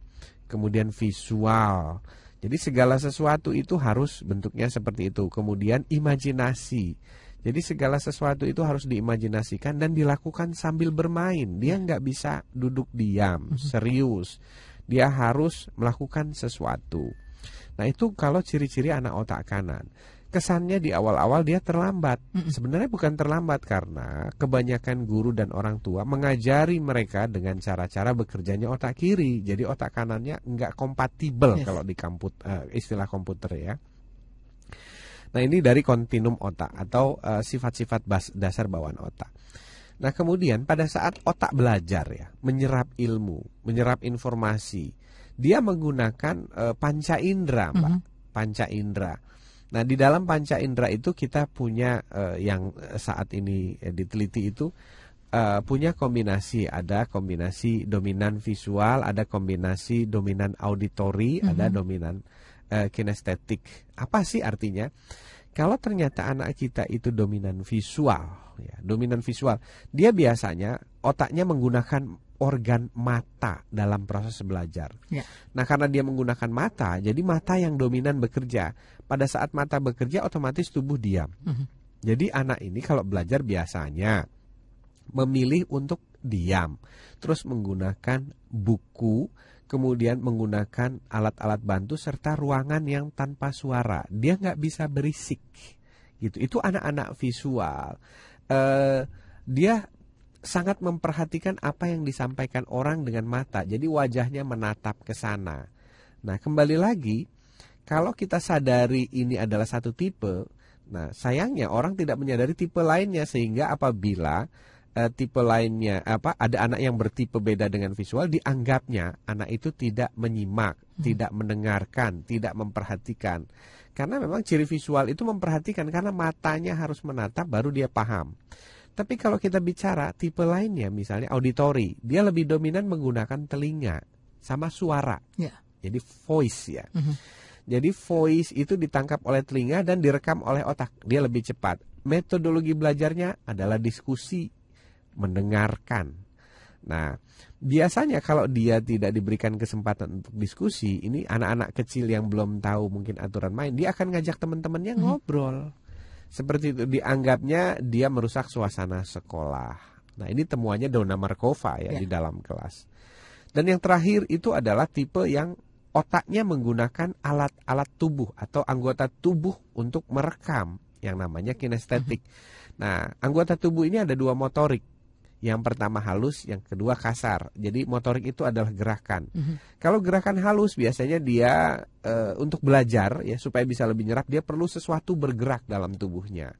kemudian visual. Jadi segala sesuatu itu harus bentuknya seperti itu. Kemudian imajinasi. Jadi segala sesuatu itu harus diimajinasikan dan dilakukan sambil bermain. Dia nggak bisa duduk diam, hmm. serius. Dia harus melakukan sesuatu. Nah itu kalau ciri-ciri anak otak kanan kesannya di awal-awal dia terlambat. Sebenarnya bukan terlambat karena kebanyakan guru dan orang tua mengajari mereka dengan cara-cara bekerjanya otak kiri. Jadi otak kanannya nggak kompatibel yes. kalau di kamput uh, istilah komputer ya. Nah ini dari kontinum otak atau uh, sifat-sifat dasar bawaan otak. Nah kemudian pada saat otak belajar ya, menyerap ilmu, menyerap informasi, dia menggunakan uh, panca indera, Pak. Mm -hmm. Panca indera. Nah, di dalam panca indera itu kita punya uh, yang saat ini uh, diteliti itu uh, punya kombinasi, ada kombinasi dominan visual, ada kombinasi dominan auditori, mm -hmm. ada dominan uh, kinestetik. Apa sih artinya? Kalau ternyata anak kita itu dominan visual, ya, dominan visual, dia biasanya otaknya menggunakan organ mata dalam proses belajar. Ya. Nah, karena dia menggunakan mata, jadi mata yang dominan bekerja. Pada saat mata bekerja, otomatis tubuh diam. Uh mhm. -huh. Jadi anak ini kalau belajar biasanya memilih untuk diam, terus menggunakan buku, kemudian menggunakan alat-alat bantu serta ruangan yang tanpa suara. Dia nggak bisa berisik, gitu. Itu anak-anak visual. Uh, dia sangat memperhatikan apa yang disampaikan orang dengan mata. Jadi wajahnya menatap ke sana. Nah, kembali lagi, kalau kita sadari ini adalah satu tipe, nah sayangnya orang tidak menyadari tipe lainnya sehingga apabila uh, tipe lainnya apa ada anak yang bertipe beda dengan visual dianggapnya anak itu tidak menyimak, hmm. tidak mendengarkan, tidak memperhatikan. Karena memang ciri visual itu memperhatikan karena matanya harus menatap baru dia paham. Tapi kalau kita bicara tipe lainnya, misalnya auditori, dia lebih dominan menggunakan telinga sama suara. Yeah. Jadi voice ya. Mm -hmm. Jadi voice itu ditangkap oleh telinga dan direkam oleh otak. Dia lebih cepat. Metodologi belajarnya adalah diskusi, mendengarkan. Nah, biasanya kalau dia tidak diberikan kesempatan untuk diskusi, ini anak-anak kecil yang belum tahu mungkin aturan main, dia akan ngajak teman-temannya Hmm. ngobrol. Seperti itu dianggapnya dia merusak suasana sekolah. Nah, ini temuannya Dona Markova ya, Ya. di dalam kelas. Dan yang terakhir itu adalah tipe yang otaknya menggunakan alat-alat tubuh atau anggota tubuh untuk merekam yang namanya kinestetik. Nah, anggota tubuh ini ada dua motorik. Yang pertama halus, yang kedua kasar. Jadi motorik itu adalah gerakan. Mhm. Kalau gerakan halus biasanya dia eh, untuk belajar ya supaya bisa lebih nyerap dia perlu sesuatu bergerak dalam tubuhnya.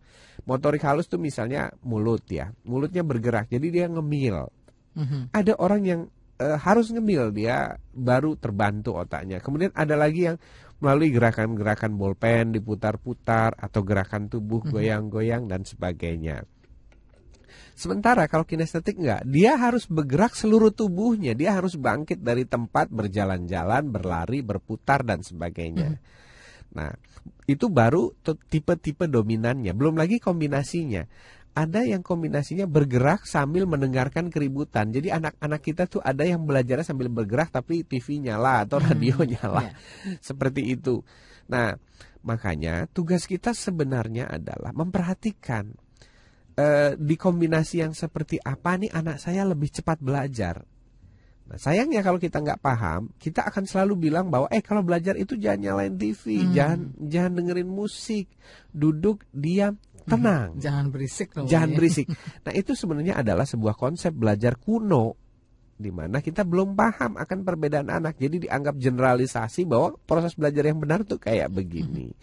Motorik halus tuh misalnya mulut ya. Mulutnya bergerak jadi dia ngemil. Mhm. Ada orang yang eh, harus ngemil dia baru terbantu otaknya. Kemudian ada lagi yang melalui gerakan-gerakan bolpen diputar-putar atau gerakan tubuh Mhm. goyang-goyang dan sebagainya. Sementara kalau kinestetik enggak, dia harus bergerak seluruh tubuhnya, dia harus bangkit dari tempat berjalan-jalan, berlari, berputar dan sebagainya. Nah, itu baru tipe-tipe dominannya, belum lagi kombinasinya. Ada yang kombinasinya bergerak sambil mendengarkan keributan. Jadi anak-anak kita tuh ada yang belajarnya sambil bergerak tapi TV nyala atau radio *laughs* nyala. ya. Seperti itu. Nah, makanya tugas kita sebenarnya adalah memperhatikan eh, di kombinasi yang seperti apa nih anak saya lebih cepat belajar. Nah, sayangnya kalau kita nggak paham, kita akan selalu bilang bahwa eh kalau belajar itu jangan nyalain TV, Hmm. jangan jangan dengerin musik, duduk diam, tenang. Jangan berisik dong. Jangan ya. berisik. *laughs* Nah, itu sebenarnya adalah sebuah konsep belajar kuno di mana kita belum paham akan perbedaan anak. Jadi dianggap generalisasi bahwa proses belajar yang benar tuh kayak begini.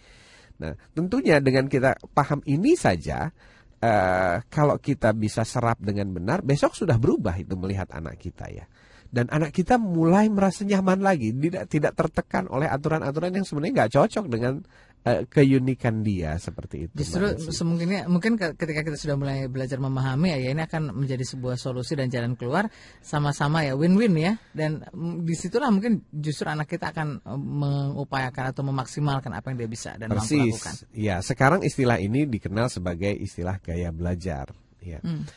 Nah, tentunya dengan kita paham ini saja eh, kalau kita bisa serap dengan benar, besok sudah berubah itu melihat anak kita ya. Dan anak kita mulai merasa nyaman lagi, tidak tidak tertekan oleh aturan-aturan yang sebenarnya nggak cocok dengan eh, keunikan dia seperti itu. Justru semungkinnya mungkin ke- ketika kita sudah mulai belajar memahami ya, ya ini akan menjadi sebuah solusi dan jalan keluar sama-sama ya win-win ya dan mm, di situlah mungkin justru anak kita akan eh, mengupayakan atau memaksimalkan apa yang dia bisa dan mampu Persis. lakukan. Ya, sekarang istilah ini dikenal sebagai istilah gaya belajar. Ya. Hmm.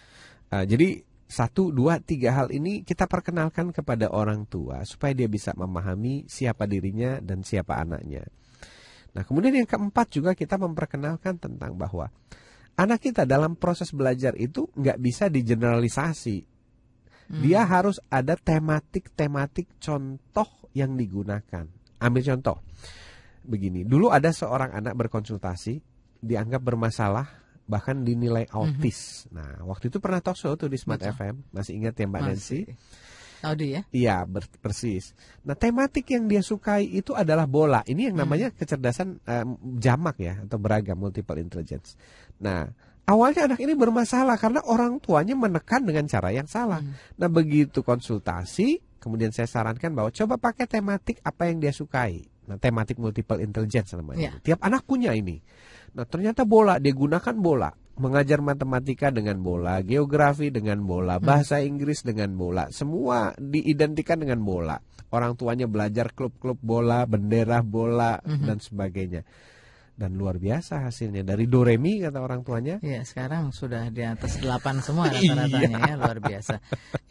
Uh, jadi satu, dua, tiga hal ini kita perkenalkan kepada orang tua supaya dia bisa memahami siapa dirinya dan siapa anaknya. Nah, kemudian yang keempat juga kita memperkenalkan tentang bahwa anak kita dalam proses belajar itu nggak bisa digeneralisasi. Dia harus ada tematik-tematik contoh yang digunakan. Ambil contoh. Begini, dulu ada seorang anak berkonsultasi dianggap bermasalah bahkan dinilai autis. Nah, waktu itu pernah talk show tuh di Smart Betul. FM. Masih ingat ya Mbak Nancy? Masih. Audi ya. Iya, persis. Nah, tematik yang dia sukai itu adalah bola. Ini yang namanya kecerdasan em, jamak ya atau beragam multiple intelligence. Nah, awalnya anak ini bermasalah karena orang tuanya menekan dengan cara yang salah. Nah, begitu konsultasi, kemudian saya sarankan bahwa coba pakai tematik apa yang dia sukai. Nah, tematik multiple intelligence namanya. Tiap anak punya ini. Nah, ternyata bola dia gunakan bola. Mengajar matematika dengan bola, geografi dengan bola, bahasa Inggris dengan bola, semua diidentikan dengan bola. Orang tuanya belajar klub-klub bola, bendera bola dan sebagainya. Dan luar biasa hasilnya dari Doremi kata orang tuanya. Iya, sekarang sudah di atas 8 semua *laughs* rata-ratanya ya, luar biasa.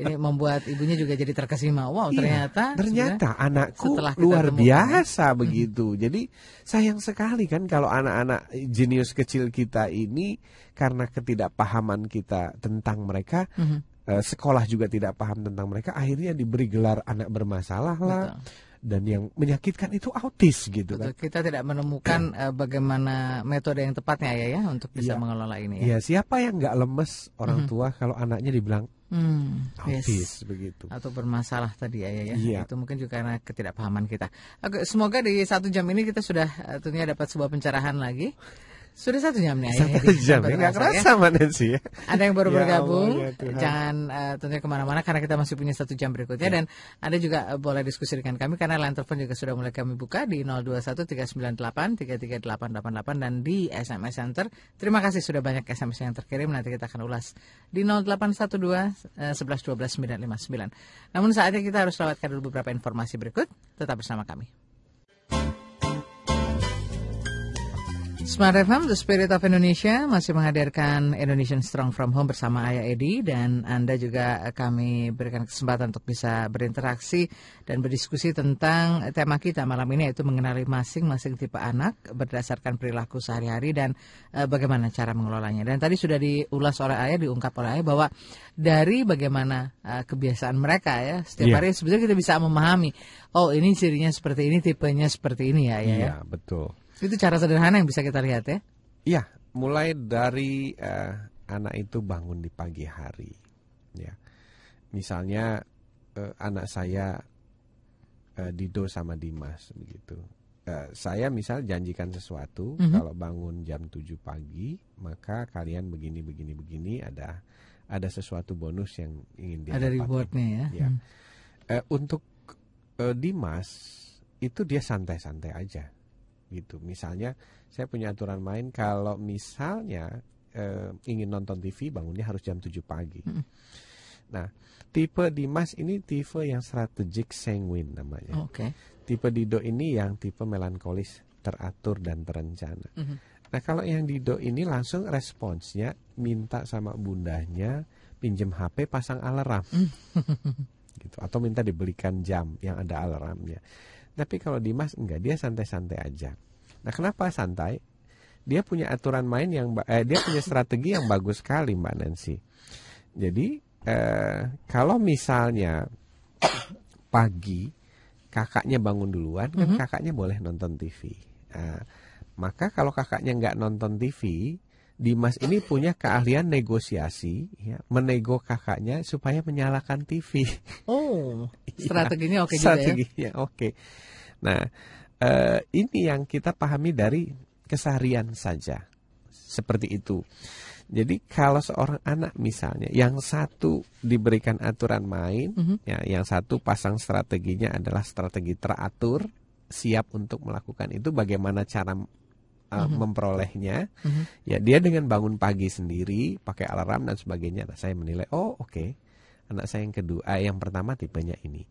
Ini membuat ibunya juga jadi terkesima. Wow, Iya, ternyata ternyata sudah anakku luar temukan, biasa begitu. Jadi sayang sekali kan kalau anak-anak jenius kecil kita ini karena ketidakpahaman kita tentang mereka, Mhm. eh, sekolah juga tidak paham tentang mereka, akhirnya diberi gelar anak bermasalah lah. Betul. Dan yang menyakitkan itu autis gitu Betul, kan. kita tidak menemukan *clears throat* eh, bagaimana metode yang tepatnya ya ya untuk bisa Iya. mengelola ini ya. Iya, siapa yang nggak lemes orang tua kalau anaknya dibilang Hmm, yes. autis begitu. Atau bermasalah tadi ya, ya, ya. Iya. Itu mungkin juga karena ketidakpahaman kita. Oke, semoga di satu jam ini kita sudah eh, tentunya dapat sebuah pencerahan lagi. Sudah satu jam nih. Satu ya, jam ya nggak kerasa, kerasa mana sih ya. Ada yang baru Ya bergabung, Allah, ya jangan eh, tentunya ke mana-mana karena kita masih punya satu jam berikutnya dan Anda juga eh, boleh diskusi dengan kami karena line telepon juga sudah mulai kami buka di 0213983388 dan di SMS Center. Terima kasih sudah banyak SMS yang terkirim nanti kita akan ulas di 0812 eh, 11 12 959. Namun saatnya kita harus lewatkan dulu beberapa informasi berikut. Tetap bersama kami. Smart FM, The Spirit of Indonesia masih menghadirkan Indonesian Strong From Home bersama Ayah Edi dan Anda juga kami berikan kesempatan untuk bisa berinteraksi dan berdiskusi tentang tema kita malam ini yaitu mengenali masing-masing tipe anak berdasarkan perilaku sehari-hari dan uh, bagaimana cara mengelolanya. Dan tadi sudah diulas oleh Ayah, diungkap oleh Ayah bahwa dari bagaimana uh, kebiasaan mereka ya setiap yeah. hari sebetulnya kita bisa memahami oh ini cirinya seperti ini, tipenya seperti ini ya. Iya, ya. betul. Itu cara sederhana yang bisa kita lihat ya? Iya, mulai dari uh, anak itu bangun di pagi hari. Ya, misalnya uh, anak saya uh, Dido sama Dimas begitu. Uh, saya misal janjikan sesuatu mm -hmm. kalau bangun jam 7 pagi maka kalian begini begini begini ada ada sesuatu bonus yang ingin dia ada rewardnya ya. ya. Hmm. Uh, untuk uh, Dimas itu dia santai-santai aja gitu. Misalnya saya punya aturan main kalau misalnya eh, ingin nonton TV bangunnya harus jam 7 pagi. Hmm. Nah, tipe Dimas ini tipe yang strategik sanguin namanya. Oke. Okay. Tipe Dido ini yang tipe melankolis, teratur dan terencana. Hmm. Nah, kalau yang Dido ini langsung responsnya minta sama bundanya pinjem HP pasang alarm. Hmm. *laughs* gitu atau minta dibelikan jam yang ada alarmnya. Tapi kalau Dimas enggak, dia santai-santai aja. Nah, kenapa santai? Dia punya aturan main yang eh, dia punya strategi yang bagus sekali, Mbak Nancy. Jadi, eh, kalau misalnya pagi kakaknya bangun duluan, kan mm -hmm. kakaknya boleh nonton TV. Nah, maka kalau kakaknya nggak nonton TV, Dimas ini punya keahlian negosiasi, ya, menego kakaknya supaya menyalakan TV. Oh, *laughs* strateginya oke okay strateginya ya? oke. Okay. Nah, eh, ini yang kita pahami dari keseharian saja, seperti itu. Jadi kalau seorang anak misalnya, yang satu diberikan aturan main, mm -hmm. ya, yang satu pasang strateginya adalah strategi teratur, siap untuk melakukan itu, bagaimana cara uh, mm-hmm. memperolehnya. Mm-hmm. Ya dia dengan bangun pagi sendiri, pakai alarm dan sebagainya. Nah, saya menilai, oh oke, okay. anak saya yang kedua, eh, yang pertama tipenya ini.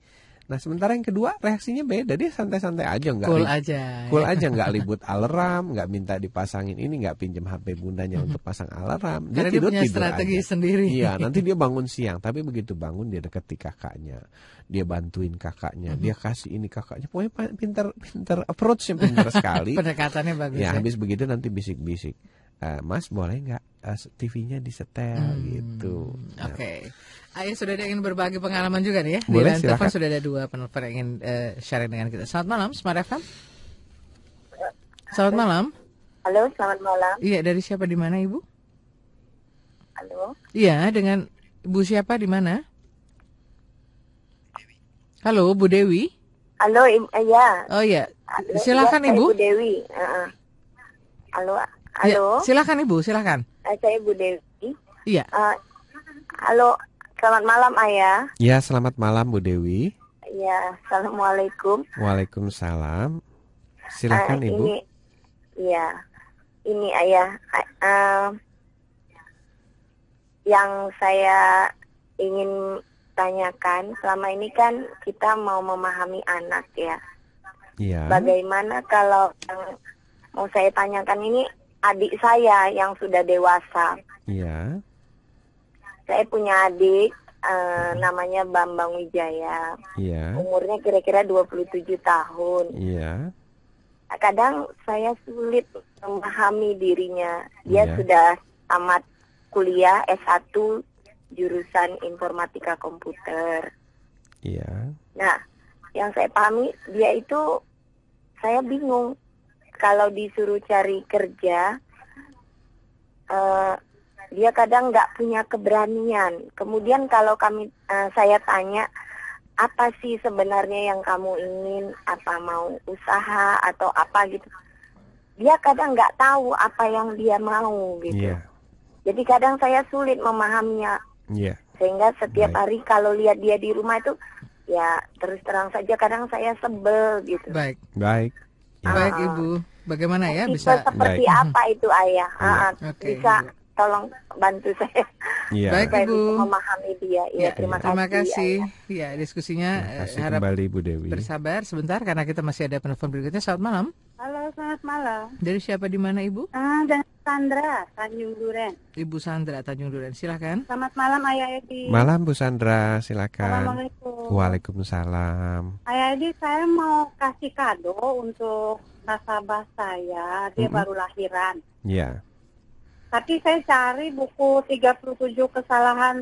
Nah sementara yang kedua reaksinya beda. Dia santai-santai aja nggak cool aja. cool ya. aja nggak *laughs* libut alarm nggak minta dipasangin ini nggak pinjam HP bundanya untuk pasang alarm. Dia Karena tidur dia punya tidur strategi aja. sendiri. Iya *laughs* nanti dia bangun siang. Tapi begitu bangun dia deketi kakaknya. Dia bantuin kakaknya. Mm-hmm. dia kasih ini kakaknya. Pokoknya pintar pintar approachnya pintar *laughs* sekali. Pendekatannya bagus ya, ya. habis begitu nanti bisik-bisik uh, Mas boleh nggak uh, TV-nya disetel hmm, gitu. Nah. Oke. Okay. Ayah sudah ada ingin berbagi pengalaman juga nih ya. Boleh, Di telepon sudah ada dua penelpon yang ingin uh, sharing dengan kita. Selamat malam, Smart FM. Selamat malam. Halo, selamat malam. Iya, dari siapa di mana Ibu? Halo. Iya, dengan Ibu siapa di mana? Halo, Bu Dewi. Halo, iya. Oh iya. Silakan ya, Ibu. Bu Dewi. Uh -uh. Halo. Ya, halo. Ya, silakan Ibu, silakan. Uh, saya Bu Dewi. Iya. Uh, halo, Selamat malam Ayah. Ya, selamat malam Bu Dewi. Ya, assalamualaikum. Waalaikumsalam. Silakan uh, Ibu. Ini, ya, ini Ayah. Uh, yang saya ingin tanyakan selama ini kan kita mau memahami anak ya. Iya. Bagaimana kalau yang mau saya tanyakan ini adik saya yang sudah dewasa. Iya saya punya adik uh, namanya Bambang Wijaya. Iya. Umurnya kira-kira 27 tahun. Iya. Kadang saya sulit memahami dirinya. Dia iya. sudah tamat kuliah S1 jurusan informatika komputer. Iya. Nah, yang saya pahami dia itu saya bingung kalau disuruh cari kerja uh, dia kadang nggak punya keberanian. Kemudian kalau kami uh, saya tanya apa sih sebenarnya yang kamu ingin, apa mau usaha atau apa gitu, dia kadang nggak tahu apa yang dia mau gitu. Yeah. Jadi kadang saya sulit memahaminya. Yeah. Sehingga setiap Baik. hari kalau lihat dia di rumah itu ya terus terang saja kadang saya sebel gitu. Baik. Baik. Ya. Baik Ibu, bagaimana ya bisa seperti Baik. apa itu ayah? Ya. Uh, okay. Bisa tolong bantu saya. Iya. Baik Ibu. memahami dia. Ya, ya terima, terima kasih. kasih. Ya, diskusinya terima kasih harap kembali Bu Dewi. Bersabar sebentar karena kita masih ada penelpon berikutnya. Selamat malam. Halo, selamat malam. Dari siapa di mana Ibu? Ah, dan Sandra, Tanjung Duren. Ibu Sandra Tanjung Duren. Silahkan. Selamat malam Ayah Edi. Malam Bu Sandra, silakan. Assalamualaikum. Waalaikumsalam. Ayah Edi, saya mau kasih kado untuk nasabah saya. Dia Mm-mm. baru lahiran. Ya. Tapi saya cari buku 37 kesalahan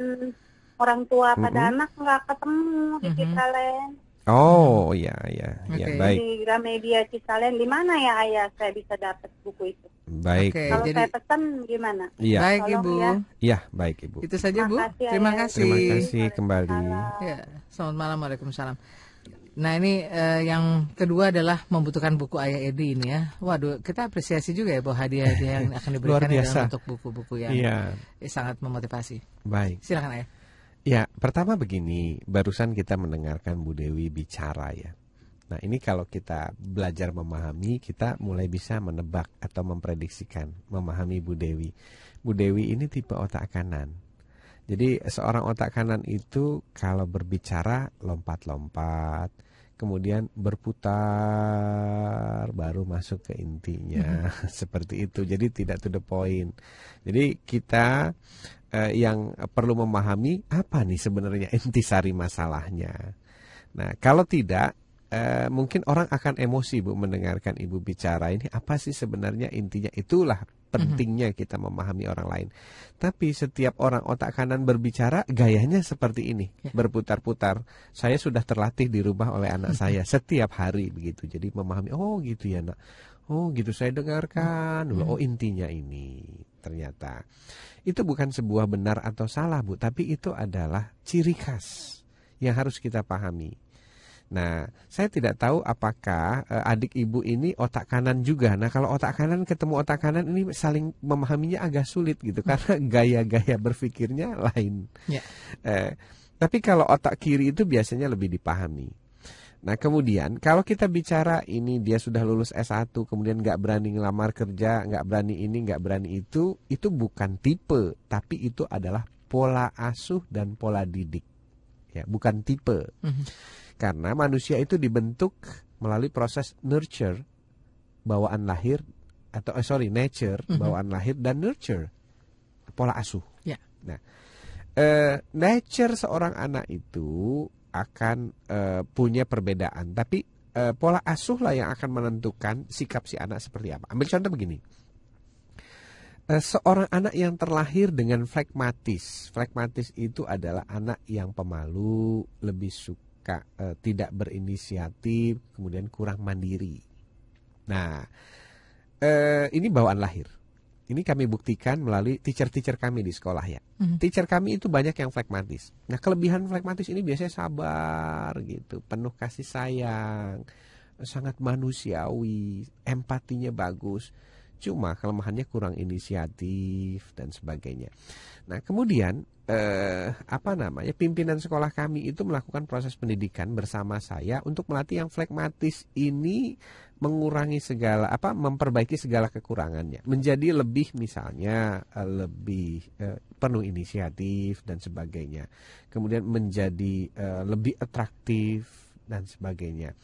orang tua pada Mm-mm. anak nggak ketemu di Mhm. Citalen. Oh, ya, ya, ya, Oke. baik, Di Gramedia Citalen. Di mana ya Ayah saya bisa dapat buku itu? baik. Oke, Kalau jadi saya pesan gimana? Iya, baik Tolong Ibu. ya. iya, baik Ibu. Itu saja Bu. Makasih, Terima Ayah. kasih. Terima kasih kembali. Ya, selamat malam, Waalaikumsalam. Nah ini eh, yang kedua adalah membutuhkan buku Ayah Edi ini ya. Waduh, kita apresiasi juga ya bahwa hadiah-hadiah yang akan *laughs* Luar diberikan adalah biasa. untuk buku-buku yang Iya, eh, sangat memotivasi. baik. Silakan Ayah. Ya, pertama begini, barusan kita mendengarkan Bu Dewi bicara ya. Nah, ini kalau kita belajar memahami, kita mulai bisa menebak atau memprediksikan, memahami Bu Dewi. Bu Dewi ini tipe otak kanan. Jadi seorang otak kanan itu kalau berbicara lompat-lompat, kemudian berputar baru masuk ke intinya. *laughs* Seperti itu. Jadi tidak to the point. Jadi kita eh, yang perlu memahami apa nih sebenarnya *laughs* intisari masalahnya. Nah, kalau tidak eh, mungkin orang akan emosi Bu mendengarkan Ibu bicara ini apa sih sebenarnya intinya itulah pentingnya kita memahami orang lain. Tapi setiap orang otak kanan berbicara gayanya seperti ini, Ya. berputar-putar. Saya sudah terlatih di rumah oleh anak *laughs* saya setiap hari begitu. Jadi memahami oh gitu ya, Nak. Oh gitu saya dengarkan dulu. Oh intinya ini ternyata itu bukan sebuah benar atau salah bu, tapi itu adalah ciri khas yang harus kita pahami. Nah, saya tidak tahu apakah eh, adik ibu ini otak kanan juga. Nah, kalau otak kanan ketemu otak kanan ini saling memahaminya agak sulit gitu karena gaya-gaya berpikirnya lain. Ya. Eh, tapi kalau otak kiri itu biasanya lebih dipahami. Nah kemudian kalau kita bicara ini dia sudah lulus S1 kemudian nggak berani ngelamar kerja, nggak berani ini, nggak berani itu, itu bukan tipe, tapi itu adalah pola asuh dan pola didik. Ya, bukan tipe. Mhm. Karena manusia itu dibentuk melalui proses nurture, bawaan lahir atau eh, sorry nature, Mhm. bawaan lahir dan nurture, pola asuh. Ya. Nah, eh, nature seorang anak itu akan eh, punya perbedaan, tapi eh, pola asuh lah yang akan menentukan sikap si anak seperti apa. Ambil contoh begini. Eh, seorang anak yang terlahir dengan flekmatis. Flekmatis itu adalah anak yang pemalu, lebih suka eh, tidak berinisiatif, kemudian kurang mandiri. Nah, eh, ini bawaan lahir. Ini kami buktikan melalui teacher-teacher kami di sekolah ya. Mhm. Teacher kami itu banyak yang flekmatis. Nah, kelebihan flekmatis ini biasanya sabar gitu, penuh kasih sayang, sangat manusiawi, empatinya bagus. Cuma kelemahannya kurang inisiatif dan sebagainya. Nah, kemudian eh, apa namanya pimpinan sekolah kami itu melakukan proses pendidikan bersama saya untuk melatih yang flekmatis ini mengurangi segala apa memperbaiki segala kekurangannya. Menjadi lebih misalnya eh, lebih eh, penuh inisiatif dan sebagainya. Kemudian menjadi eh, lebih atraktif dan sebagainya.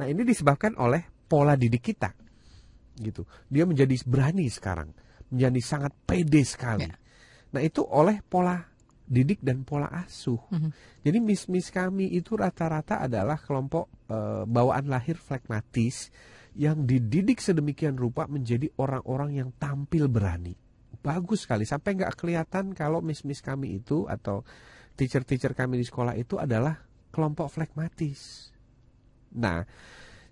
Nah ini disebabkan oleh pola didik kita gitu dia menjadi berani sekarang menjadi sangat pede sekali Ya. nah itu oleh pola didik dan pola asuh Mhm. jadi miss-miss kami itu rata-rata adalah kelompok eh, bawaan lahir flekmatis yang dididik sedemikian rupa menjadi orang-orang yang tampil berani. Bagus sekali sampai nggak kelihatan kalau miss-miss kami itu atau teacher-teacher kami di sekolah itu adalah kelompok flekmatis. Nah,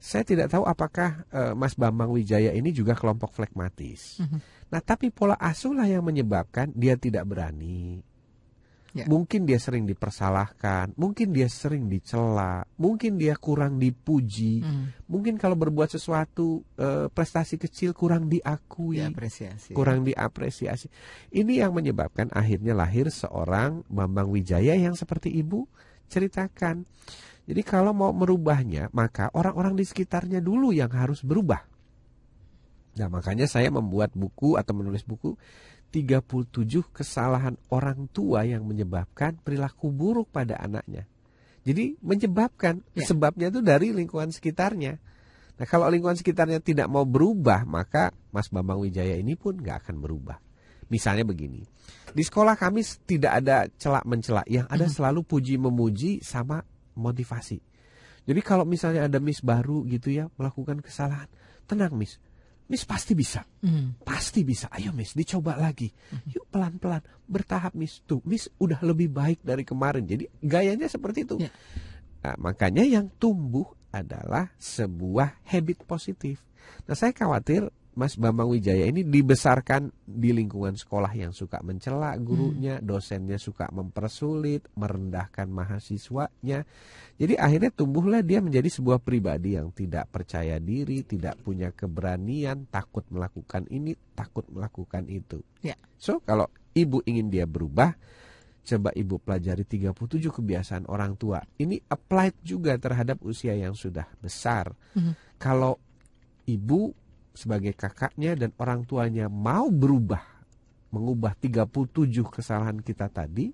saya tidak tahu apakah eh, Mas Bambang Wijaya ini juga kelompok flekmatis. Mhm. Nah, tapi pola asuh lah yang menyebabkan dia tidak berani, Ya. Mungkin dia sering dipersalahkan, mungkin dia sering dicela, mungkin dia kurang dipuji, Mhm. mungkin kalau berbuat sesuatu eh, prestasi kecil kurang diakui, Diapresiasi. kurang diapresiasi. Ini yang menyebabkan akhirnya lahir seorang Bambang Wijaya yang seperti ibu ceritakan. Jadi kalau mau merubahnya, maka orang-orang di sekitarnya dulu yang harus berubah. Nah, makanya saya membuat buku atau menulis buku 37 kesalahan orang tua yang menyebabkan perilaku buruk pada anaknya. Jadi menyebabkan Ya. sebabnya itu dari lingkungan sekitarnya. Nah kalau lingkungan sekitarnya tidak mau berubah, maka Mas Bambang Wijaya ini pun nggak akan berubah. Misalnya begini, di sekolah kami tidak ada celak mencela, yang ada selalu puji memuji sama motivasi. Jadi kalau misalnya ada Miss baru gitu ya melakukan kesalahan, tenang Miss, Miss pasti bisa, Hmm. pasti bisa. Ayo Miss, dicoba lagi. Yuk pelan-pelan, bertahap Miss. Tuh, Miss udah lebih baik dari kemarin. Jadi gayanya seperti itu. Ya. Nah, makanya yang tumbuh adalah sebuah habit positif. Nah, saya khawatir Mas Bambang Wijaya ini dibesarkan di lingkungan sekolah yang suka mencela gurunya, dosennya suka mempersulit, merendahkan mahasiswanya. Jadi akhirnya tumbuhlah dia menjadi sebuah pribadi yang tidak percaya diri, tidak punya keberanian, takut melakukan ini, takut melakukan itu. Ya. So, kalau ibu ingin dia berubah, coba ibu pelajari 37 kebiasaan orang tua. Ini applied juga terhadap usia yang sudah besar. Mhm. Kalau ibu sebagai kakaknya dan orang tuanya mau berubah, mengubah 37 kesalahan kita tadi,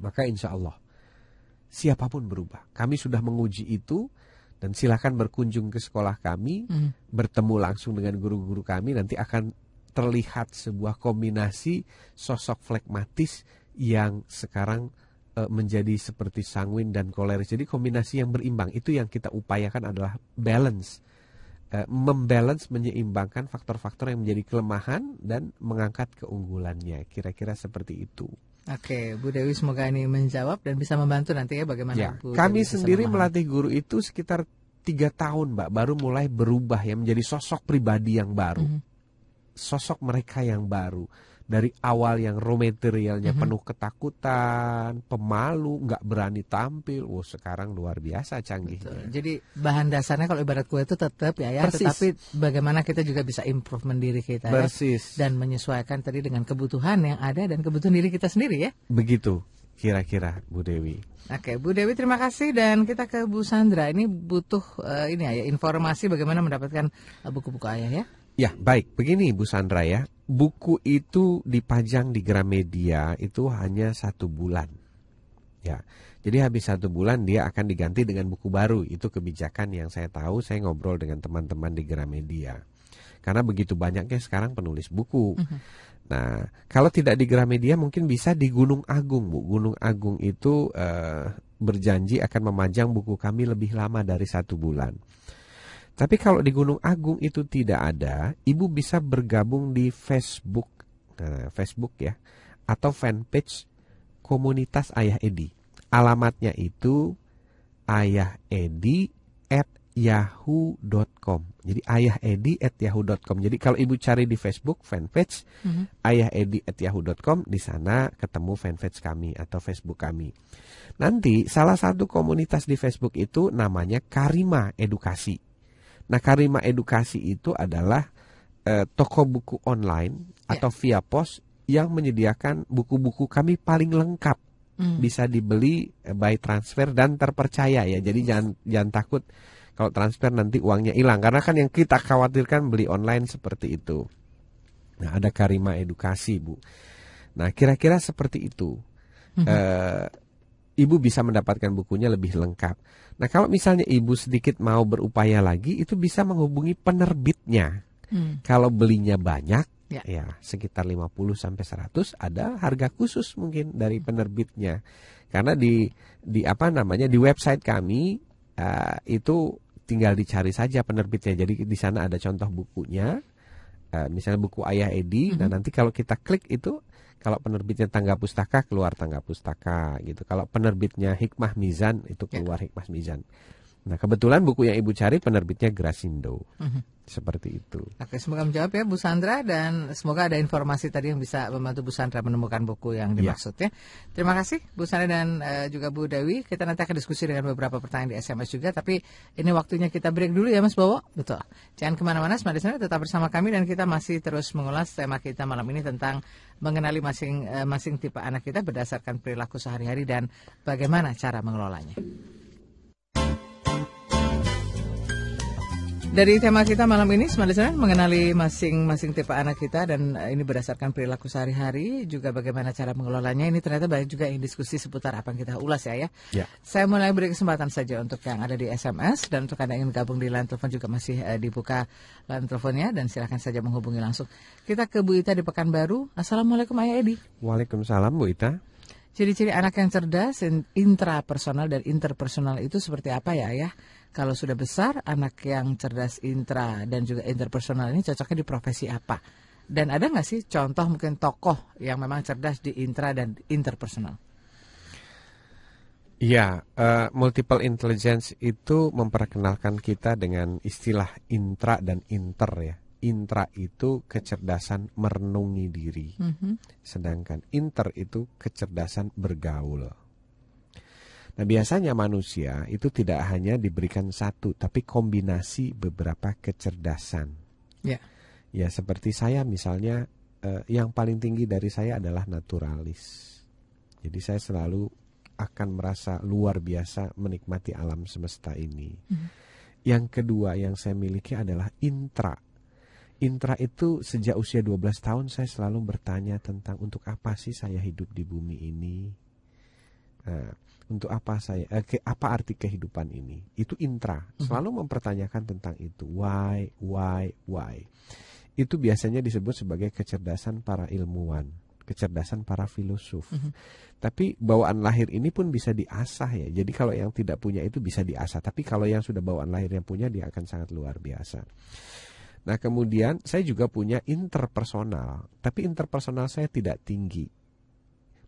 maka insya Allah siapa pun berubah. Kami sudah menguji itu dan silakan berkunjung ke sekolah kami, Hmm. bertemu langsung dengan guru-guru kami nanti akan terlihat sebuah kombinasi sosok flekmatis yang sekarang eh, menjadi seperti sanguin dan koleris. Jadi kombinasi yang berimbang itu yang kita upayakan adalah balance. Eh, membalance menyeimbangkan faktor-faktor yang menjadi kelemahan dan mengangkat keunggulannya. Kira-kira seperti itu. Oke, Bu Dewi semoga ini menjawab dan bisa membantu nanti ya bagaimana Ya, Bu kami Dewi sendiri memahami. melatih guru itu sekitar tiga tahun, Mbak, baru mulai berubah ya menjadi sosok pribadi yang baru, Mhm. sosok mereka yang baru. Dari awal yang raw materialnya Mhm. penuh ketakutan, pemalu, nggak berani tampil, wow sekarang luar biasa canggihnya. Betul. Jadi bahan dasarnya kalau ibarat kue itu tetap ya ya, Persis. tetapi bagaimana kita juga bisa improvement diri kita ya, dan menyesuaikan tadi dengan kebutuhan yang ada dan kebutuhan diri kita sendiri ya. begitu kira-kira Bu Dewi. Oke, Bu Dewi terima kasih dan kita ke Bu Sandra. Ini butuh eh, ini ya informasi bagaimana mendapatkan eh, buku-buku ayah ya. Ya, baik. Begini Bu Sandra ya. Buku itu dipajang di Gramedia itu hanya satu bulan. Ya, jadi habis satu bulan dia akan diganti dengan buku baru. Itu kebijakan yang saya tahu. Saya ngobrol dengan teman-teman di Gramedia. Karena begitu banyaknya sekarang penulis buku. Nah, kalau tidak di Gramedia mungkin bisa di Gunung Agung, Bu. Gunung Agung itu eh, berjanji akan memajang buku kami lebih lama dari satu bulan. Tapi kalau di Gunung Agung itu tidak ada, ibu bisa bergabung di Facebook, nah, Facebook ya, atau fanpage komunitas Ayah Edi. Alamatnya itu Ayah Edi at yahoo.com. Jadi Ayah Edi at yahoo.com. Jadi kalau ibu cari di Facebook fanpage Ayah Edi at yahoo.com, di sana ketemu fanpage kami atau Facebook kami. Nanti salah satu komunitas di Facebook itu namanya Karima Edukasi. Nah, Karima Edukasi itu adalah eh, toko buku online Ya. atau via pos yang menyediakan buku-buku kami paling lengkap. Hmm. Bisa dibeli eh, by transfer dan terpercaya ya. Jadi jangan jangan takut kalau transfer nanti uangnya hilang karena kan yang kita khawatirkan beli online seperti itu. Nah, ada Karima Edukasi, Bu. Nah, kira-kira seperti itu. Eh, ibu bisa mendapatkan bukunya lebih lengkap. Nah, kalau misalnya ibu sedikit mau berupaya lagi, itu bisa menghubungi penerbitnya. Hmm. Kalau belinya banyak, Ya. ya, sekitar 50 sampai 100 ada harga khusus mungkin dari penerbitnya. Karena di di apa namanya di website kami eh, itu tinggal dicari saja penerbitnya. Jadi di sana ada contoh bukunya. Eh, misalnya buku Ayah Edi. Nah, nanti kalau kita klik itu kalau penerbitnya Tangga Pustaka keluar Tangga Pustaka gitu. Kalau penerbitnya Hikmah Mizan itu keluar Hikmah Mizan. Nah, kebetulan buku yang Ibu cari penerbitnya Grasindo. Mhm. Seperti itu. Oke, semoga menjawab ya Bu Sandra dan semoga ada informasi tadi yang bisa membantu Bu Sandra menemukan buku yang Ya. dimaksud ya. Terima kasih Bu Sandra dan eh, juga Bu Dewi. Kita nanti akan diskusi dengan beberapa pertanyaan di SMS juga, tapi ini waktunya kita break dulu ya Mas Bowo. Betul. Jangan ke mana-mana, Smart Listener tetap bersama kami dan kita masih terus mengulas tema kita malam ini tentang mengenali masing eh, masing tipe anak kita berdasarkan perilaku sehari-hari dan bagaimana cara mengelolanya. Dari tema kita malam ini, Listener, mengenali masing-masing tipe anak kita dan eh, ini berdasarkan perilaku sehari-hari, juga bagaimana cara mengelolanya. Ini ternyata banyak juga yang diskusi seputar apa yang kita ulas ya ya. Ya. Saya mulai beri kesempatan saja untuk yang ada di SMS dan untuk Anda yang ingin gabung di line telepon juga masih eh, dibuka line teleponnya dan silahkan saja menghubungi langsung. Kita ke Bu Ita di Pekanbaru. Assalamualaikum Ayah Edi. Waalaikumsalam Bu Ita. Ciri-ciri anak yang cerdas, in- intrapersonal dan interpersonal itu seperti apa ya Ayah? Kalau sudah besar, anak yang cerdas intra dan juga interpersonal ini cocoknya di profesi apa? Dan ada nggak sih contoh mungkin tokoh yang memang cerdas di intra dan interpersonal? Iya, eh, multiple intelligence itu memperkenalkan kita dengan istilah intra dan inter ya. Intra itu kecerdasan merenungi diri, Mhm. sedangkan inter itu kecerdasan bergaul. Nah, biasanya manusia itu tidak hanya diberikan satu, tapi kombinasi beberapa kecerdasan. Ya. Ya, seperti saya misalnya, eh, yang paling tinggi dari saya adalah naturalis. Jadi saya selalu akan merasa luar biasa menikmati alam semesta ini. Yang kedua yang saya miliki adalah intra. Intra itu sejak usia 12 tahun saya selalu bertanya tentang untuk apa sih saya hidup di bumi ini. Nah, untuk apa saya eh, ke- apa arti kehidupan ini? Itu intra. Selalu mempertanyakan tentang itu. Why, why, why. Itu biasanya disebut sebagai kecerdasan para ilmuwan, kecerdasan para filosof. Tapi bawaan lahir ini pun bisa diasah ya. Jadi kalau yang tidak punya itu bisa diasah. Tapi kalau yang sudah bawaan lahir yang punya dia akan sangat luar biasa. Nah kemudian saya juga punya interpersonal. Tapi interpersonal saya tidak tinggi.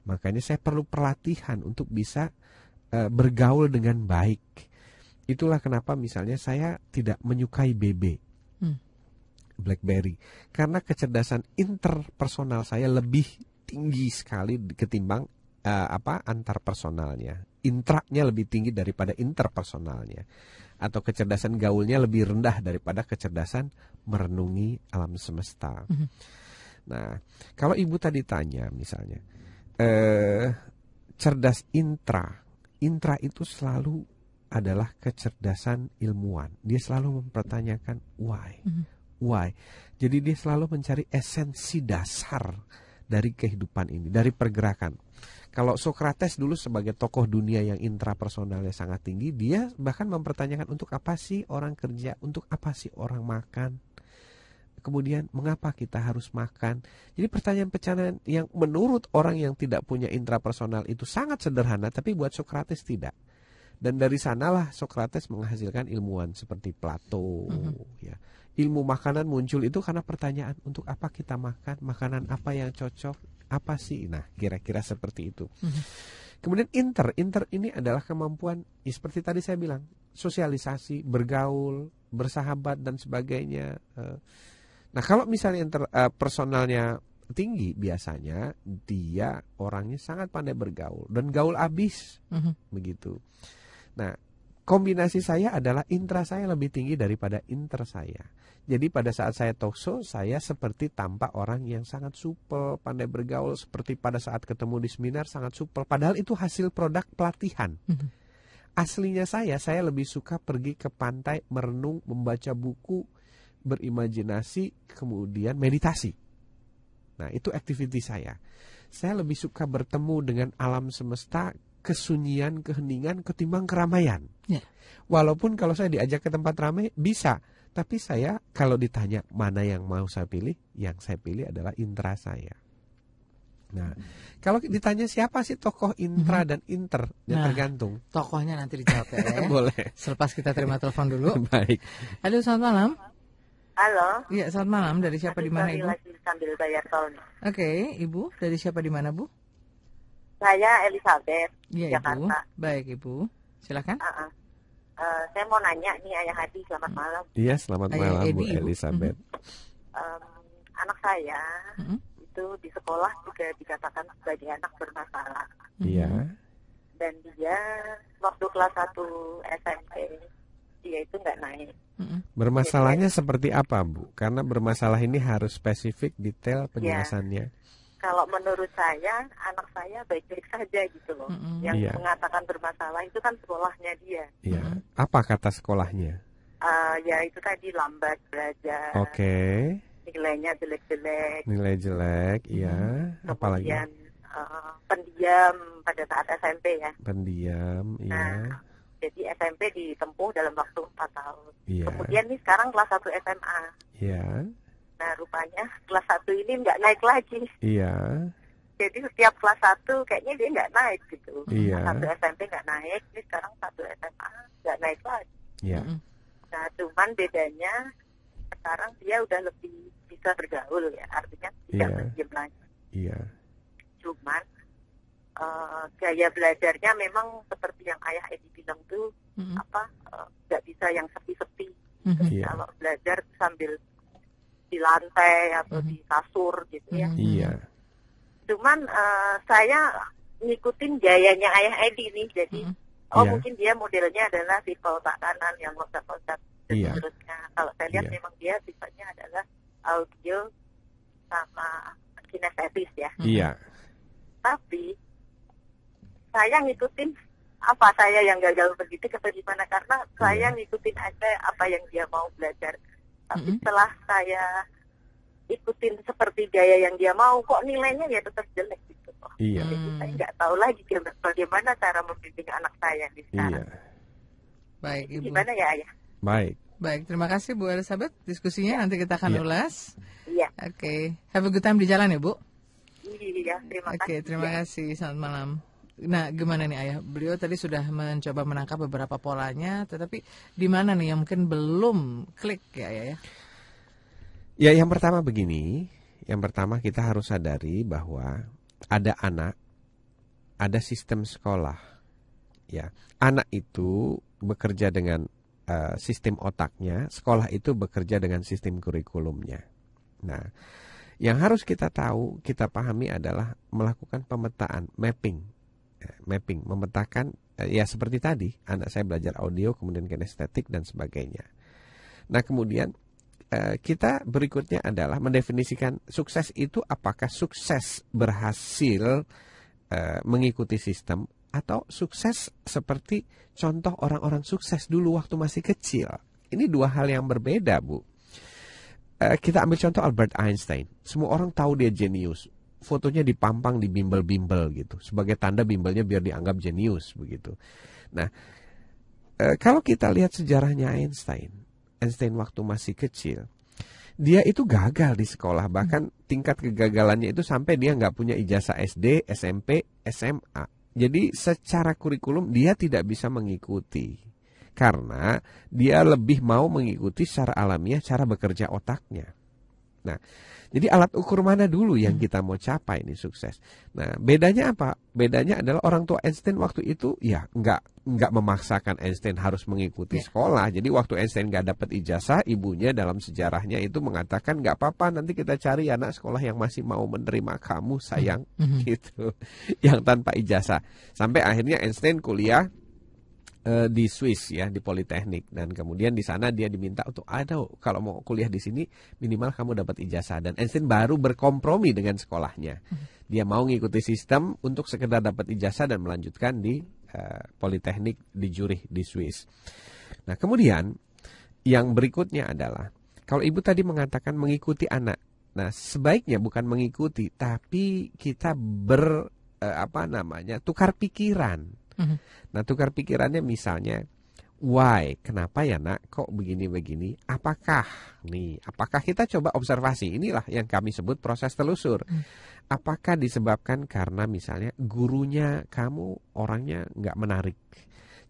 Makanya saya perlu pelatihan untuk bisa eh, bergaul dengan baik. Itulah kenapa misalnya saya tidak menyukai BB. Hmm. BlackBerry. Karena kecerdasan interpersonal saya lebih tinggi sekali ketimbang eh, apa antar personalnya. Intranya lebih tinggi daripada interpersonalnya. Atau kecerdasan gaulnya lebih rendah daripada kecerdasan merenungi alam semesta. Nah, kalau ibu tadi tanya misalnya, eh cerdas intra, intra itu selalu adalah kecerdasan ilmuwan. Dia selalu mempertanyakan why, why. Jadi dia selalu mencari esensi dasar dari kehidupan ini, dari pergerakan. Kalau Socrates dulu sebagai tokoh dunia yang intrapersonalnya sangat tinggi, dia bahkan mempertanyakan untuk apa sih orang kerja, untuk apa sih orang makan. Kemudian mengapa kita harus makan? Jadi pertanyaan-pertanyaan yang menurut orang yang tidak punya intrapersonal itu sangat sederhana, tapi buat Socrates tidak. Dan dari sanalah Socrates menghasilkan ilmuwan seperti Plato. Ya. Ilmu makanan muncul itu karena pertanyaan untuk apa kita makan, makanan apa yang cocok, apa sih? Nah, kira-kira seperti itu. Kemudian inter, inter ini adalah kemampuan, ya seperti tadi saya bilang, sosialisasi, bergaul, bersahabat dan sebagainya. Eh, Nah, kalau misalnya inter, eh, personalnya tinggi, biasanya dia orangnya sangat pandai bergaul dan gaul abis Mhm. begitu. Nah, kombinasi saya adalah intra saya lebih tinggi daripada inter saya. Jadi pada saat saya talkshow, saya seperti tampak orang yang sangat supel, pandai bergaul, seperti pada saat ketemu di seminar sangat supel. Padahal itu hasil produk pelatihan. Aslinya saya, saya lebih suka pergi ke pantai, merenung, membaca buku, berimajinasi, kemudian meditasi. Nah, itu aktiviti saya. Saya lebih suka bertemu dengan alam semesta, kesunyian, keheningan ketimbang keramaian. Ya. Walaupun kalau saya diajak ke tempat ramai bisa, tapi saya kalau ditanya mana yang mau saya pilih, yang saya pilih adalah intra saya. Nah, kalau ditanya siapa sih tokoh intra dan inter, ya Nah. tergantung. Tokohnya nanti dijawab ya. *laughs* Boleh. Selepas kita terima telepon dulu. *laughs* Baik. Halo, selamat malam. Halo. Iya, selamat malam. Dari siapa di mana Ibu? lagi sambil bayar tol. nih. Oke, Ibu. Dari siapa di mana, Bu? Saya Elizabeth, Iya, Ibu. Jakarta. Baik, Ibu. Silakan. Ah, ah. Eh, saya mau nanya nih Ayah Hadi, selamat malam. Iya, selamat Ayah malam Edi, Bu Ibu. Elizabeth. Em, anak saya Mhm. itu di sekolah juga dikatakan sebagai anak bermasalah. Iya. Dan dia waktu kelas 1 SMP, dia itu nggak naik. Bermasalahnya seperti apa, Bu? Karena bermasalah ini harus spesifik, detail penjelasannya. Kalau menurut saya, anak saya baik-baik saja gitu loh. Mm-mm. Yang Iya. mengatakan bermasalah itu kan sekolahnya dia. Iya. Apa kata sekolahnya? eh, ya itu tadi lambat belajar, Oke. nilainya jelek-jelek, Nilai jelek, iya. Apalagi kemudian eh, pendiam pada saat SMP ya. pendiam, iya. Nah, jadi SMP ditempuh dalam waktu 4 tahun. Iya. Kemudian nih sekarang kelas 1 SMA. Iya. Nah, rupanya kelas 1 ini nggak naik lagi. Iya. Jadi setiap kelas 1 kayaknya dia nggak naik gitu. Iya. Satu SMP nggak naik, ini sekarang satu SMA nggak naik lagi. Iya. Mm-mm. Nah, cuman bedanya sekarang dia udah lebih bisa bergaul ya, artinya tidak Iya. berdiam lagi. Iya. Cuman eh, gaya belajarnya memang seperti yang ayah Edi bilang tuh Mm-mm. apa eh, nggak bisa yang sepi-sepi. Mhm. Iya. Kalau belajar sambil di lantai atau Mhm. di kasur gitu ya. Mhm. Iya. Cuman eh, saya ngikutin gayanya ayah Edi nih, jadi Mhm. oh Iya. mungkin dia modelnya adalah tipe otak kanan yang loncat-loncat dan Iya. seterusnya. Kalau saya lihat Iya. memang dia sifatnya adalah audio sama kinestetis ya. Iya. Tapi saya ngikutin apa saya yang gagal begitu atau gimana karena saya Iya. ngikutin aja apa yang dia mau belajar. Tapi Mhm. setelah saya ikutin seperti gaya yang dia mau, kok nilainya ya tetap jelek gitu. loh. Iya. Jadi Hmm. saya nggak tahu lagi gimana- bagaimana cara membimbing anak saya di Iya. sekarang. Baik, Ibu. Gimana ya ayah? Baik. Baik, terima kasih Bu Elizabeth diskusinya nanti kita akan Iya. ulas. Iya, Oke, have a good time di jalan ya Bu. iya, terima Oke, kasih. terima Ya. kasih. Selamat malam. Nah, gimana nih Ayah? Beliau tadi sudah mencoba menangkap beberapa polanya, tetapi di mana nih yang mungkin belum klik ya Ayah ya? Ya, yang pertama begini, yang pertama kita harus sadari bahwa ada anak, ada sistem sekolah. Ya, anak itu bekerja dengan eh, sistem otaknya, sekolah itu bekerja dengan sistem kurikulumnya. Nah, yang harus kita tahu, kita pahami adalah melakukan pemetaan, mapping, mapping, memetakan eh, ya seperti tadi, anak saya belajar audio, kemudian kinestetik dan sebagainya. Nah, kemudian eh, kita berikutnya adalah mendefinisikan sukses itu apakah sukses berhasil eh, mengikuti sistem atau sukses seperti contoh orang-orang sukses dulu waktu masih kecil. Ini dua hal yang berbeda, Bu. Kita ambil contoh Albert Einstein. Semua orang tahu dia jenius. Fotonya dipampang di bimbel-bimbel gitu. Sebagai tanda bimbelnya biar dianggap jenius begitu. Nah, eh, kalau kita lihat sejarahnya Einstein, Einstein waktu masih kecil, dia itu gagal di sekolah. Bahkan tingkat kegagalannya itu sampai dia nggak punya ijazah SD, SMP, SMA. Jadi secara kurikulum dia tidak bisa mengikuti. Karena dia lebih mau mengikuti secara alamiah cara bekerja otaknya. Nah, jadi alat ukur mana dulu yang kita mau capai ini sukses. Nah, bedanya apa? Bedanya adalah orang tua Einstein waktu itu ya nggak nggak memaksakan Einstein harus mengikuti Ya. sekolah. Jadi waktu Einstein nggak dapat ijazah, ibunya dalam sejarahnya itu mengatakan nggak apa-apa nanti kita cari anak sekolah yang masih mau menerima kamu sayang Mhm. gitu, yang tanpa ijazah. Sampai akhirnya Einstein kuliah eh, di Swiss ya di Politeknik. Dan kemudian di sana dia diminta untuk ada kalau mau kuliah di sini minimal kamu dapat ijazah. Dan Einstein baru berkompromi dengan sekolahnya. Dia mau ngikuti sistem untuk sekedar dapat ijazah dan melanjutkan di eh, Politeknik di Zurich di Swiss. Nah kemudian yang berikutnya adalah kalau ibu tadi mengatakan mengikuti anak. Nah sebaiknya bukan mengikuti tapi kita ber eh, apa namanya tukar pikiran Mhm. Nah, tukar pikirannya misalnya, why? Kenapa ya nak? Kok begini-begini? Apakah nih? Apakah kita coba observasi? Inilah yang kami sebut proses telusur. Apakah disebabkan karena misalnya gurunya kamu orangnya nggak menarik,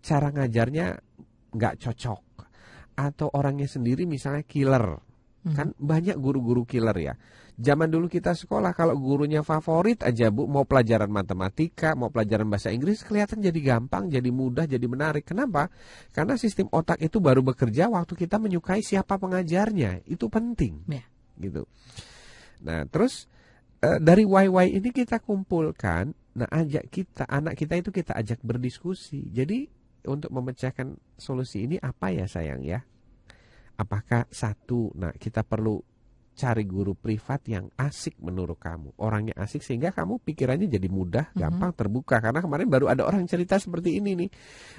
cara ngajarnya nggak cocok, atau orangnya sendiri misalnya killer? Mhm. Kan banyak guru-guru killer ya. Zaman dulu kita sekolah kalau gurunya favorit aja Bu, mau pelajaran matematika, mau pelajaran bahasa Inggris kelihatan jadi gampang, jadi mudah, jadi menarik. Kenapa? Karena sistem otak itu baru bekerja waktu kita menyukai siapa pengajarnya. Itu penting. Ya. Gitu. Nah, terus eh, dari YY ini kita kumpulkan, nah ajak kita, anak kita itu kita ajak berdiskusi. Jadi untuk memecahkan solusi ini apa ya sayang ya? Apakah satu, nah kita perlu cari guru privat yang asik menurut kamu. Orangnya asik sehingga kamu pikirannya jadi mudah, Mhm. gampang terbuka. Karena kemarin baru ada orang cerita seperti ini nih.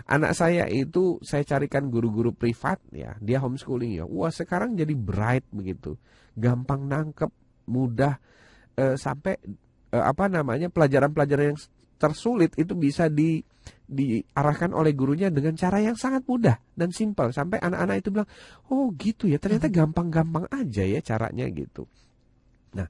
Anak saya itu saya carikan guru-guru privat ya, dia homeschooling ya. Wah, sekarang jadi bright begitu. Gampang nangkep, mudah eh, sampai eh, apa namanya pelajaran-pelajaran yang tersulit itu bisa di diarahkan oleh gurunya dengan cara yang sangat mudah dan simpel. Sampai anak-anak itu bilang oh gitu ya ternyata gampang-gampang aja ya caranya gitu. Nah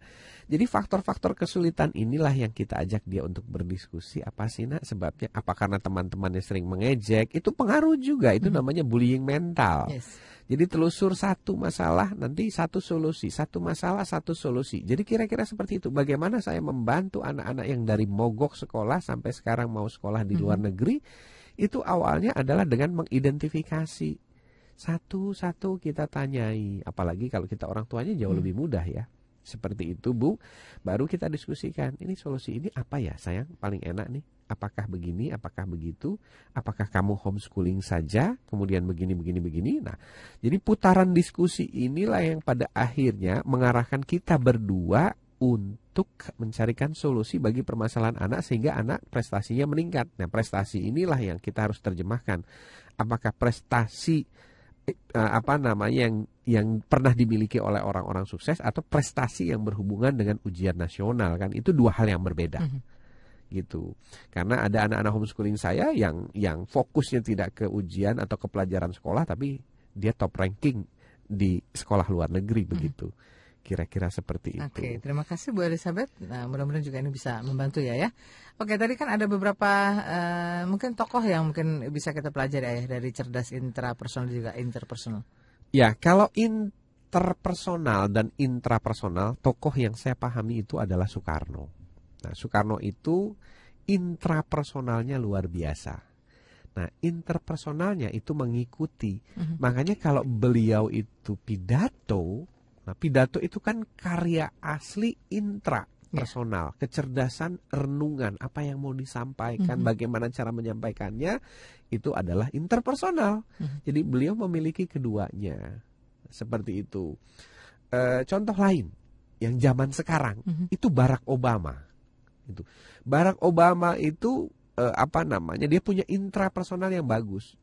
jadi faktor-faktor kesulitan inilah yang kita ajak dia untuk berdiskusi apa sih nak sebabnya apa karena teman-temannya sering mengejek itu pengaruh juga itu namanya bullying mental Yes. jadi telusur satu masalah nanti satu solusi, satu masalah satu solusi. Jadi kira-kira seperti itu. Bagaimana saya membantu anak-anak yang dari mogok sekolah sampai sekarang mau sekolah di luar negeri itu awalnya adalah dengan mengidentifikasi satu-satu kita tanyai. Apalagi kalau kita orang tuanya jauh lebih mudah ya. Seperti itu Bu, baru kita diskusikan. Ini solusi ini apa ya sayang paling enak nih? Apakah begini, apakah begitu? Apakah kamu homeschooling saja, kemudian begini, begini, begini? Nah, jadi putaran diskusi inilah yang pada akhirnya mengarahkan kita berdua untuk mencarikan solusi bagi permasalahan anak sehingga anak prestasinya meningkat. Nah, prestasi inilah yang kita harus terjemahkan. Apakah prestasi apa namanya yang yang pernah dimiliki oleh orang-orang sukses atau prestasi yang berhubungan dengan ujian nasional kan? Itu dua hal yang berbeda. Mhm. gitu. Karena ada anak-anak homeschooling saya yang yang fokusnya tidak ke ujian atau ke pelajaran sekolah tapi dia top ranking di sekolah luar negeri begitu kira-kira seperti itu Oke, terima kasih Bu Elizabeth. Nah, mudah-mudahan juga ini bisa membantu ya ya. Oke, tadi kan ada beberapa eh, mungkin tokoh yang mungkin bisa kita pelajari ya dari cerdas intrapersonal juga interpersonal. Ya, kalau interpersonal dan intrapersonal, tokoh yang saya pahami itu adalah Soekarno. Nah, Soekarno itu intrapersonalnya luar biasa. Nah, interpersonalnya itu mengikuti. Mhm. Makanya kalau beliau itu pidato, nah pidato itu kan karya asli intra personal, kecerdasan renungan, apa yang mau disampaikan, Mhm. bagaimana cara menyampaikannya, itu adalah interpersonal. Mhm. Jadi beliau memiliki keduanya, seperti itu. Eh, contoh lain yang zaman sekarang Mhm. itu Barack Obama. Itu Barack Obama itu eh, apa namanya? Dia punya intrapersonal yang bagus,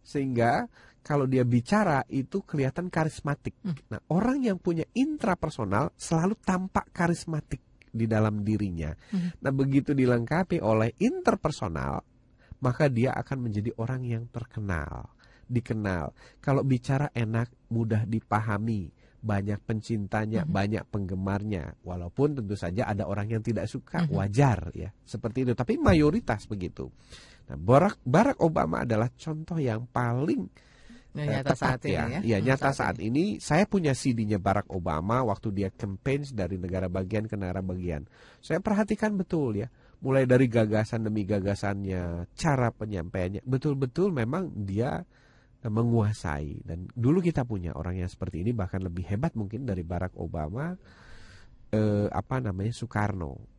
sehingga kalau dia bicara itu kelihatan karismatik. Hmm. Nah, orang yang punya intrapersonal selalu tampak karismatik di dalam dirinya. Hmm. Nah, begitu dilengkapi oleh interpersonal, maka dia akan menjadi orang yang terkenal, dikenal. Kalau bicara enak, mudah dipahami, banyak pencintanya, Mhm. banyak penggemarnya. Walaupun tentu saja ada orang yang tidak suka, Mhm. wajar ya, seperti itu. Tapi mayoritas begitu. Nah, Barack, Barack Obama adalah contoh yang paling Eh, nyata tepat saat ini ya. ya. Hmm, nyata saat ini saya punya CD-nya Barack Obama waktu dia campaign dari negara bagian ke negara bagian. Saya perhatikan betul ya, mulai dari gagasan demi gagasannya, cara penyampaiannya, betul-betul memang dia eh, menguasai dan dulu kita punya orang yang seperti ini bahkan lebih hebat mungkin dari Barack Obama eh, apa namanya Soekarno.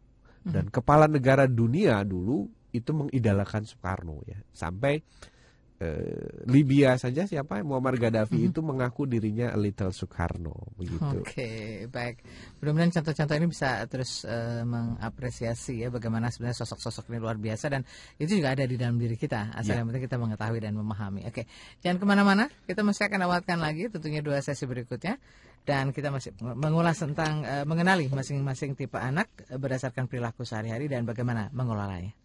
Dan kepala negara dunia dulu itu mengidolakan Soekarno ya. Sampai eh, Libya saja siapa Muammar Gaddafi itu mengaku dirinya a little Soekarno begitu. Oke, baik. Mudah-mudahan contoh-contoh ini bisa terus eh, mengapresiasi ya bagaimana sebenarnya sosok-sosok ini luar biasa dan itu juga ada di dalam diri kita. Asal Ya. yang penting kita mengetahui dan memahami. Oke, jangan ke mana-mana. Kita masih akan awatkan lagi tentunya dua sesi berikutnya dan kita masih mengulas tentang eh, mengenali masing-masing tipe anak berdasarkan perilaku sehari-hari dan bagaimana mengelolanya.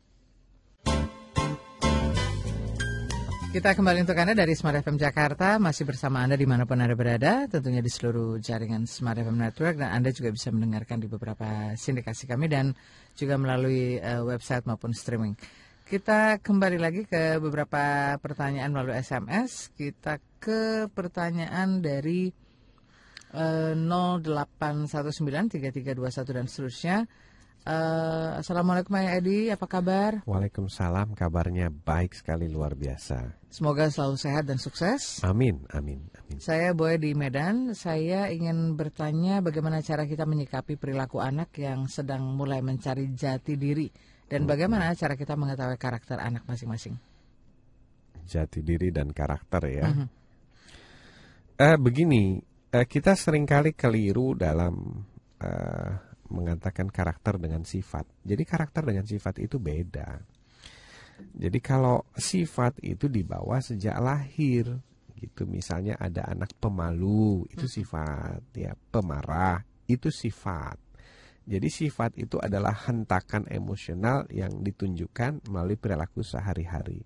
Kita kembali untuk Anda dari Smart FM Jakarta, masih bersama Anda di mana pun Anda berada, tentunya di seluruh jaringan Smart FM Network, dan Anda juga bisa mendengarkan di beberapa sindikasi kami dan juga melalui eh, website maupun streaming. Kita kembali lagi ke beberapa pertanyaan melalui SMS, kita ke pertanyaan dari eh, 08193321 dan seterusnya. Eh, Assalamualaikum Ayah Edi, apa kabar? Waalaikumsalam kabarnya baik sekali luar biasa. Semoga selalu sehat dan sukses. Amin amin amin. Saya Boy di Medan. Saya ingin bertanya bagaimana cara kita menyikapi perilaku anak yang sedang mulai mencari jati diri dan bagaimana cara kita mengetahui karakter anak masing-masing. Jati diri dan karakter ya. Mhm. Eh begini, eh, kita sering kali keliru dalam eh, mengatakan karakter dengan sifat. Jadi karakter dengan sifat itu beda. Jadi kalau sifat itu dibawa sejak lahir, gitu. Misalnya ada anak pemalu, itu sifat, ya, pemarah, itu sifat. Jadi sifat itu adalah hentakan emosional yang ditunjukkan melalui perilaku sehari-hari.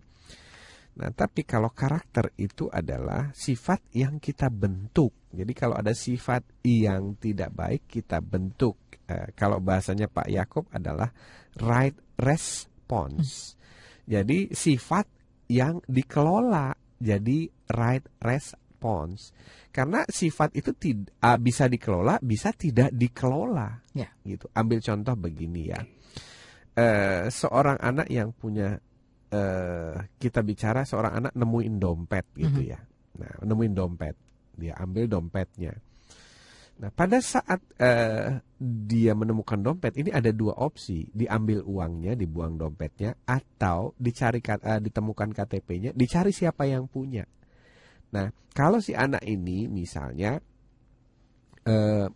Nah, tapi kalau karakter itu adalah sifat yang kita bentuk. Jadi kalau ada sifat yang tidak baik kita bentuk. Eh, kalau bahasanya Pak Yakob adalah right response. Jadi sifat yang dikelola jadi right response. Karena sifat itu tidak bisa dikelola, bisa tidak dikelola. Ya. Gitu. Ambil contoh begini ya. Eh, seorang anak yang punya eh, kita bicara seorang anak nemuin dompet gitu Mhm. ya. Nah, nemuin dompet, dia ambil dompetnya. Nah, pada saat eh, dia menemukan dompet, ini ada dua opsi: diambil uangnya, dibuang dompetnya, atau dicari eh, ditemukan KTP-nya, dicari siapa yang punya. Nah, kalau si anak ini misalnya eh,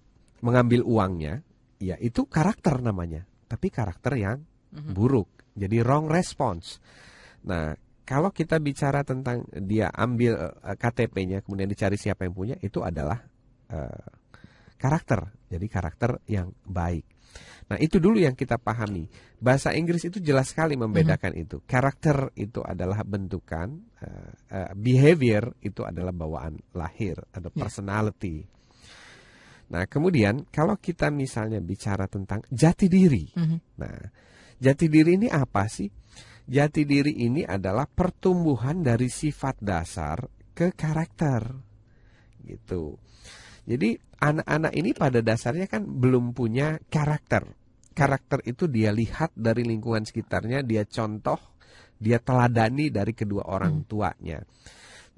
mengambil uangnya, ya itu karakter namanya, tapi karakter yang Mhm. buruk. Jadi wrong response. Nah, kalau kita bicara tentang dia ambil eh, KTP-nya kemudian dicari siapa yang punya, itu adalah eh, karakter. Jadi karakter yang baik. Nah, itu dulu yang kita pahami. Bahasa Inggris itu jelas sekali membedakan itu. Karakter itu adalah bentukan, eh, eh, behavior itu adalah bawaan lahir atau Ya. personality. Nah, kemudian kalau kita misalnya bicara tentang jati diri. Mhm. Nah, jati diri ini apa sih? Jati diri ini adalah pertumbuhan dari sifat dasar ke karakter. Gitu. Jadi anak-anak ini pada dasarnya kan belum punya karakter. Karakter itu dia lihat dari lingkungan sekitarnya, dia contoh, dia teladani dari kedua orang tuanya.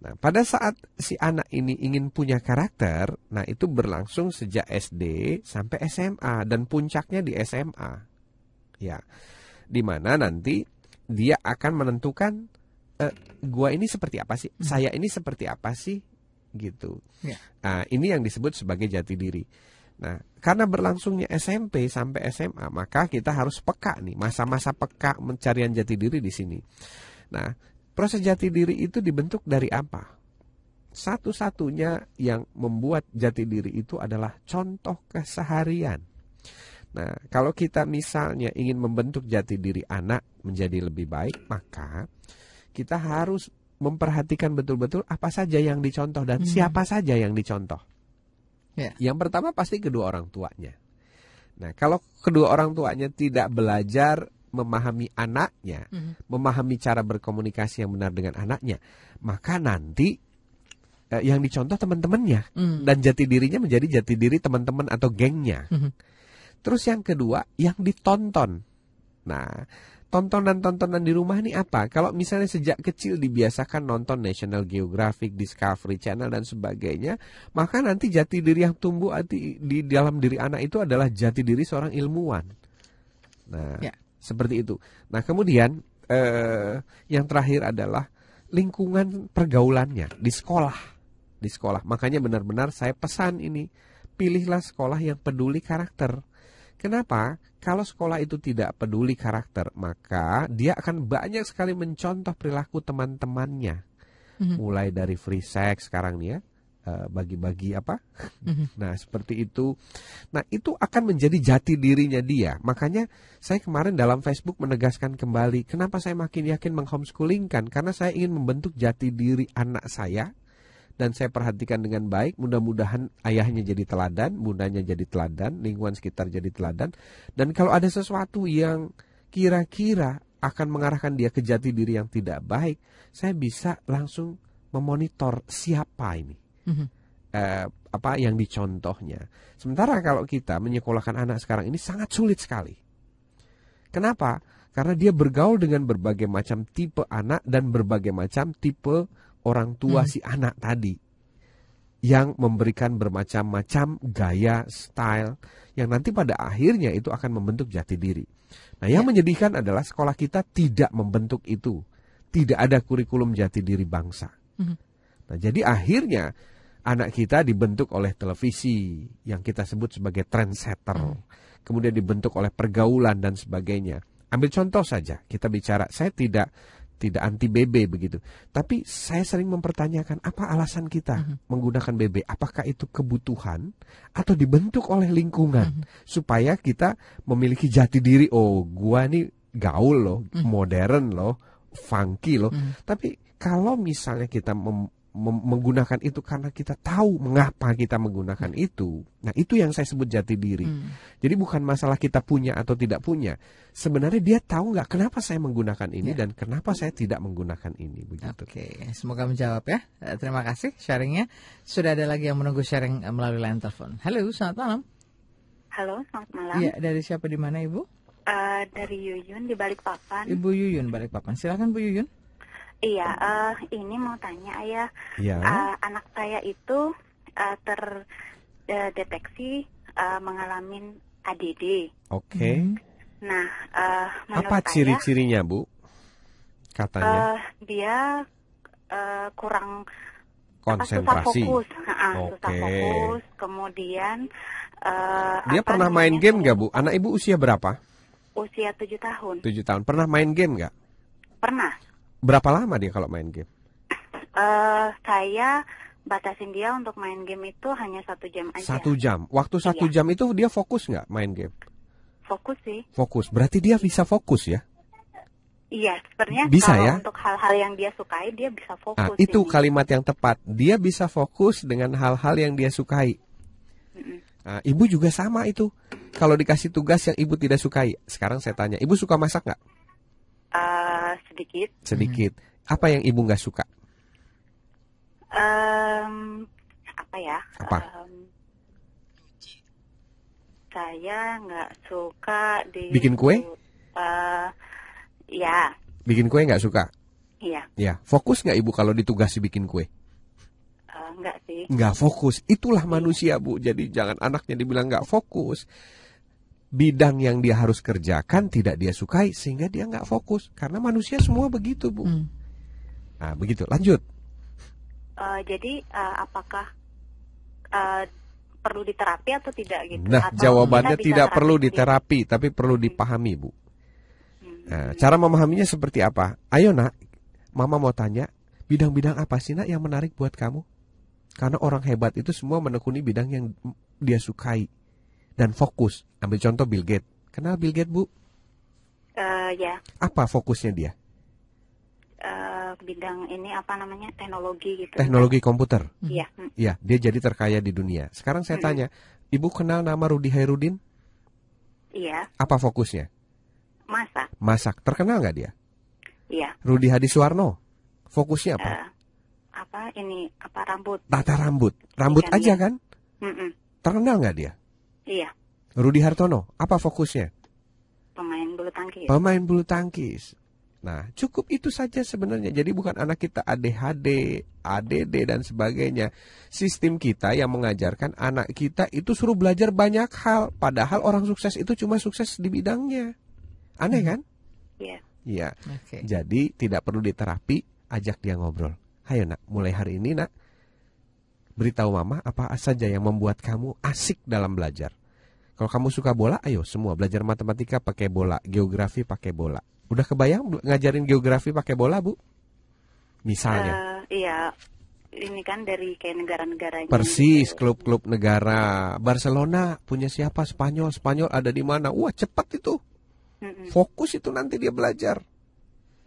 Nah, pada saat si anak ini ingin punya karakter, nah itu berlangsung sejak SD sampai SMA dan puncaknya di SMA. Ya. Di mana nanti dia akan menentukan eh, gua ini seperti apa sih? Saya ini seperti apa sih? Gitu. Ya. Nah, ini yang disebut sebagai jati diri. Nah, karena berlangsungnya SMP sampai SMA, maka kita harus peka nih, masa-masa peka pencarian jati diri di sini. Nah, proses jati diri itu dibentuk dari apa? Satu-satunya yang membuat jati diri itu adalah contoh keseharian. Nah, kalau kita misalnya ingin membentuk jati diri anak menjadi lebih baik, maka kita harus memperhatikan betul-betul apa saja yang dicontoh dan Hmm. siapa saja yang dicontoh. Ya. Yang pertama pasti kedua orang tuanya. Nah, kalau kedua orang tuanya tidak belajar memahami anaknya, Mhm. memahami cara berkomunikasi yang benar dengan anaknya, maka nanti eh, yang dicontoh teman-temannya Mm. dan jati dirinya menjadi jati diri teman-teman atau gengnya. Mhm. Terus yang kedua, yang ditonton. Nah, tontonan-tontonan di rumah ini apa? Kalau misalnya sejak kecil dibiasakan nonton National Geographic, Discovery Channel dan sebagainya, maka nanti jati diri yang tumbuh di, di dalam diri anak itu adalah jati diri seorang ilmuwan. Nah, Ya. seperti itu. Nah, kemudian eh, yang terakhir adalah lingkungan pergaulannya di sekolah. Di sekolah. Makanya benar-benar saya pesan ini, pilihlah sekolah yang peduli karakter. Kenapa? Kalau sekolah itu tidak peduli karakter, maka dia akan banyak sekali mencontoh perilaku teman-temannya. Mhm. Mulai dari free sex sekarang nih ya, eh, bagi-bagi apa? Mhm. *laughs* Nah, seperti itu. Nah, itu akan menjadi jati dirinya dia. Makanya saya kemarin dalam Facebook menegaskan kembali, kenapa saya makin yakin menghomeschoolingkan? Karena saya ingin membentuk jati diri anak saya dan saya perhatikan dengan baik. Mudah-mudahan ayahnya jadi teladan, bundanya jadi teladan, lingkungan sekitar jadi teladan. Dan kalau ada sesuatu yang kira-kira akan mengarahkan dia ke jati diri yang tidak baik, saya bisa langsung memonitor siapa ini Mhm. eh, apa yang dicontohnya. Sementara kalau kita menyekolahkan anak sekarang ini sangat sulit sekali. Kenapa? Karena dia bergaul dengan berbagai macam tipe anak dan berbagai macam tipe orang tua Hmm. si anak tadi. Yang memberikan bermacam-macam gaya, style yang nanti pada akhirnya itu akan membentuk jati diri. Nah, yang Ya. menyedihkan adalah sekolah kita tidak membentuk itu. Tidak ada kurikulum jati diri bangsa. Mhm. Nah, jadi akhirnya anak kita dibentuk oleh televisi yang kita sebut sebagai trendsetter, kemudian dibentuk oleh pergaulan dan sebagainya. Ambil contoh saja, kita bicara, saya tidak tidak anti BB begitu, tapi saya sering mempertanyakan apa alasan kita menggunakan BB? Apakah itu kebutuhan atau dibentuk oleh lingkungan supaya kita memiliki jati diri? Oh, gua nih gaul loh, modern loh, funky loh. Tapi kalau misalnya kita mem- menggunakan itu karena kita tahu mengapa kita menggunakan itu. Nah, itu yang saya sebut jati diri. Jadi bukan masalah kita punya atau tidak punya. Sebenarnya dia tahu nggak kenapa saya menggunakan ini dan kenapa saya tidak menggunakan ini begitu. Oke, semoga menjawab ya. Eh, Terima kasih sharingnya. Sudah ada lagi yang menunggu sharing eh, melalui line telepon. Halo, selamat malam. Halo, selamat malam. Iya, dari siapa di mana Ibu? Eh, dari Yuyun di Balikpapan. Ibu Yuyun Balikpapan. Silakan Bu Yuyun. Iya, eh, ini mau tanya ayah. Ya. Eh, anak saya itu eh, terdeteksi eh, mengalami ADD. Oke. Nah, eh, menurut Apa ciri-cirinya, Bu? Katanya eh, dia eh, kurang apa, konsentrasi. susah fokus, Ha, susah Oke. fokus. Kemudian eh, Dia pernah main namanya, game nggak, Bu? Anak Ibu usia berapa? Usia tujuh tahun. 7 tahun. Pernah main game nggak? Pernah. Berapa lama dia kalau main game? eh saya batasin dia untuk main game itu hanya satu jam aja. Satu jam. Waktu satu Iya. jam itu dia fokus nggak main game? Fokus sih. Fokus. Berarti dia bisa fokus ya? Iya, sebenarnya Bisa kalau ya? untuk hal-hal yang dia sukai dia bisa fokus. Nah, itu ini. kalimat yang tepat. Dia bisa fokus dengan hal-hal yang dia sukai. Nah, ibu juga sama itu. Kalau dikasih tugas yang ibu tidak sukai. Sekarang saya tanya, ibu suka masak nggak? Eh, sedikit. Sedikit. Apa yang ibu nggak suka? Em, apa ya? Apa? Em, saya nggak suka di Bikin kue? Eh, ya, Bikin kue nggak suka? iya, Ya, fokus nggak ibu kalau ditugasi bikin kue? Eh, nggak sih. Nggak fokus. Itulah manusia bu. Jadi jangan anaknya dibilang nggak fokus. Bidang yang dia harus kerjakan tidak dia sukai sehingga dia nggak fokus. Karena manusia semua begitu bu. Hmm. Nah begitu. Lanjut. Eh, jadi eh, apakah eh, perlu diterapi atau tidak gitu? Nah Atau jawabannya tidak terapi perlu diterapi tapi perlu dipahami bu. Hmm. Nah, cara memahaminya seperti apa? Ayo nak, mama mau tanya bidang-bidang apa sih nak yang menarik buat kamu? Karena orang hebat itu semua menekuni bidang yang dia sukai dan fokus. Ambil contoh Bill Gates. Kenal Bill Gates bu? Eh, ya, Apa fokusnya dia? eh, bidang ini apa namanya teknologi gitu. Teknologi komputer. Iya. hmm. Ya, dia jadi terkaya di dunia. Sekarang saya tanya, ibu kenal nama Rudi Hairudin? Iya, Apa fokusnya? masa. Masak. Terkenal nggak dia? Iya. Rudi Hadiswarno. Fokusnya apa? eh, apa ini apa rambut? Tata rambut. Rambut Iya, aja iya. kan? Mm-mm. Terkenal nggak dia? Iya, Rudi Hartono. Apa fokusnya? pemain bulu tangkis. Pemain bulu tangkis. Nah, cukup itu saja sebenarnya. Jadi bukan anak kita ADHD, ADD dan sebagainya. Sistem kita yang mengajarkan anak kita itu suruh belajar banyak hal. Padahal orang sukses itu cuma sukses di bidangnya. Aneh kan? Iya. Iya. Oke. Jadi tidak perlu diterapi, ajak dia ngobrol. Hayo nak, mulai hari ini nak, beritahu mama apa saja yang membuat kamu asik dalam belajar. Kalau kamu suka bola, ayo semua belajar matematika pakai bola, geografi pakai bola. Udah kebayang ngajarin geografi pakai bola, Bu? Misalnya. Eh, iya, ini kan dari kayak negara-negaranya. Persis, klub-klub negara. Barcelona punya siapa? Spanyol. Spanyol ada di mana? Wah, cepat itu. Fokus itu nanti dia belajar.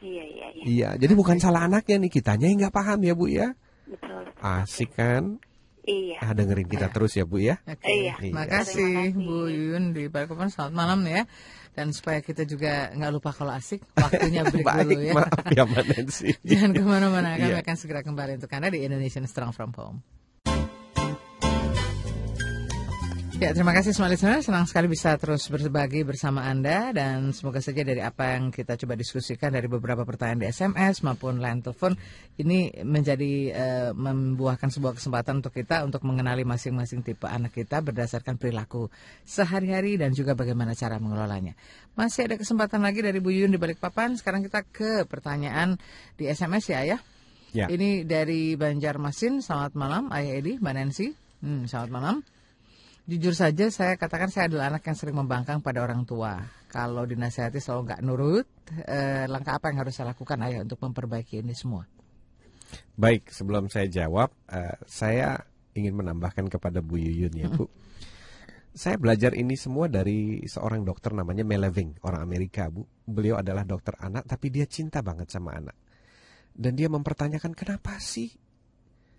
Iya, iya, iya. Iya, jadi bukan salah anaknya nih, kitanya yang nggak paham ya, Bu ya. Betul. Asik kan? Iya. Ah, dengerin kita terus ya Bu ya. Oke, Iya. terima Iya. kasih Terima kasih. Bu Yuyun di Balikpapan. Selamat malam ya. Dan supaya kita juga nggak lupa kalau asik, waktunya *laughs* break Baik, dulu ya. maaf ya Mbak Nancy. *laughs* Jangan ke mana-mana, kami Iya. akan segera kembali untuk Anda di Indonesian Strong From Home. Ya, terima kasih semua listener. Senang sekali bisa terus berbagi bersama Anda dan semoga saja dari apa yang kita coba diskusikan dari beberapa pertanyaan di SMS maupun line telepon ini menjadi eh, membuahkan sebuah kesempatan untuk kita untuk mengenali masing-masing tipe anak kita berdasarkan perilaku sehari-hari dan juga bagaimana cara mengelolanya. Masih ada kesempatan lagi dari Bu Yuyun di Balikpapan. Sekarang kita ke pertanyaan di SMS ya, ya. Ya. Ini dari Banjarmasin. Selamat malam, Ayah Edi, Mbak Nancy. Hmm, selamat malam. Jujur saja saya katakan saya adalah anak yang sering membangkang pada orang tua. Kalau dinasihati selalu nggak nurut, eh, langkah apa yang harus saya lakukan ayah untuk memperbaiki ini semua? Baik, sebelum saya jawab, eh, saya ingin menambahkan kepada Bu Yuyun ya Bu. Saya belajar ini semua dari seorang dokter namanya Meleving, orang Amerika Bu. Beliau adalah dokter anak, tapi dia cinta banget sama anak. Dan dia mempertanyakan kenapa sih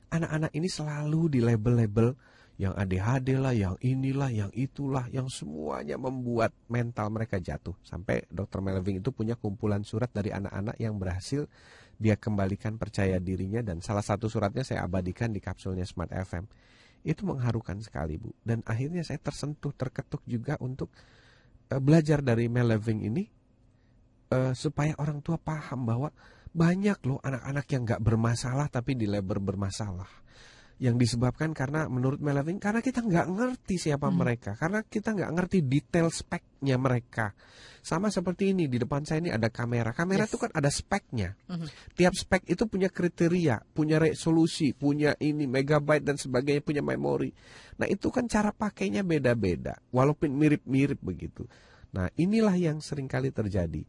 anak-anak ini selalu di label-label yang ADHD lah, yang inilah, yang itulah, yang semuanya membuat mental mereka jatuh. Sampai dokter Melving itu punya kumpulan surat dari anak-anak yang berhasil dia kembalikan percaya dirinya dan salah satu suratnya saya abadikan di kapsulnya Smart FM. Itu mengharukan sekali, Bu. Dan akhirnya saya tersentuh, terketuk juga untuk uh, belajar dari Melving ini uh, supaya orang tua paham bahwa banyak loh anak-anak yang nggak bermasalah tapi di label bermasalah yang disebabkan karena menurut Melvin karena kita nggak ngerti siapa hmm. mereka karena kita nggak ngerti detail speknya mereka sama seperti ini di depan saya ini ada kamera kamera yes. itu kan ada speknya hmm. tiap spek itu punya kriteria punya resolusi punya ini megabyte dan sebagainya punya memori nah itu kan cara pakainya beda-beda walaupun mirip-mirip begitu nah inilah yang sering kali terjadi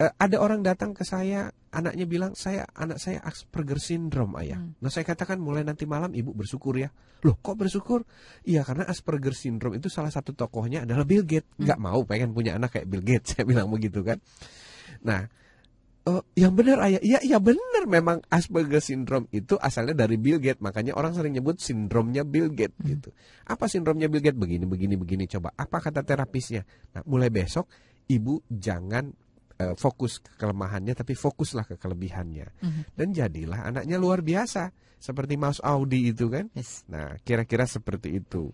uh, ada orang datang ke saya, anaknya bilang saya anak saya Asperger syndrome ayah. Hmm. Nah saya katakan mulai nanti malam ibu bersyukur ya. Loh kok bersyukur? Iya karena Asperger syndrome itu salah satu tokohnya adalah Bill Gates. Hmm. Nggak mau pengen punya anak kayak Bill Gates. *laughs* Saya bilang begitu kan. Nah uh, yang benar ayah, iya iya benar memang Asperger syndrome itu asalnya dari Bill Gates. Makanya orang sering nyebut sindromnya Bill Gates hmm. gitu. Apa sindromnya Bill Gates? Begini begini begini coba. Apa kata terapisnya? Nah mulai besok ibu jangan uh, fokus ke kelemahannya tapi fokuslah ke kelebihannya. Mm-hmm. dan jadilah anaknya luar biasa seperti Mas Audi itu kan? Yes. nah kira-kira seperti itu.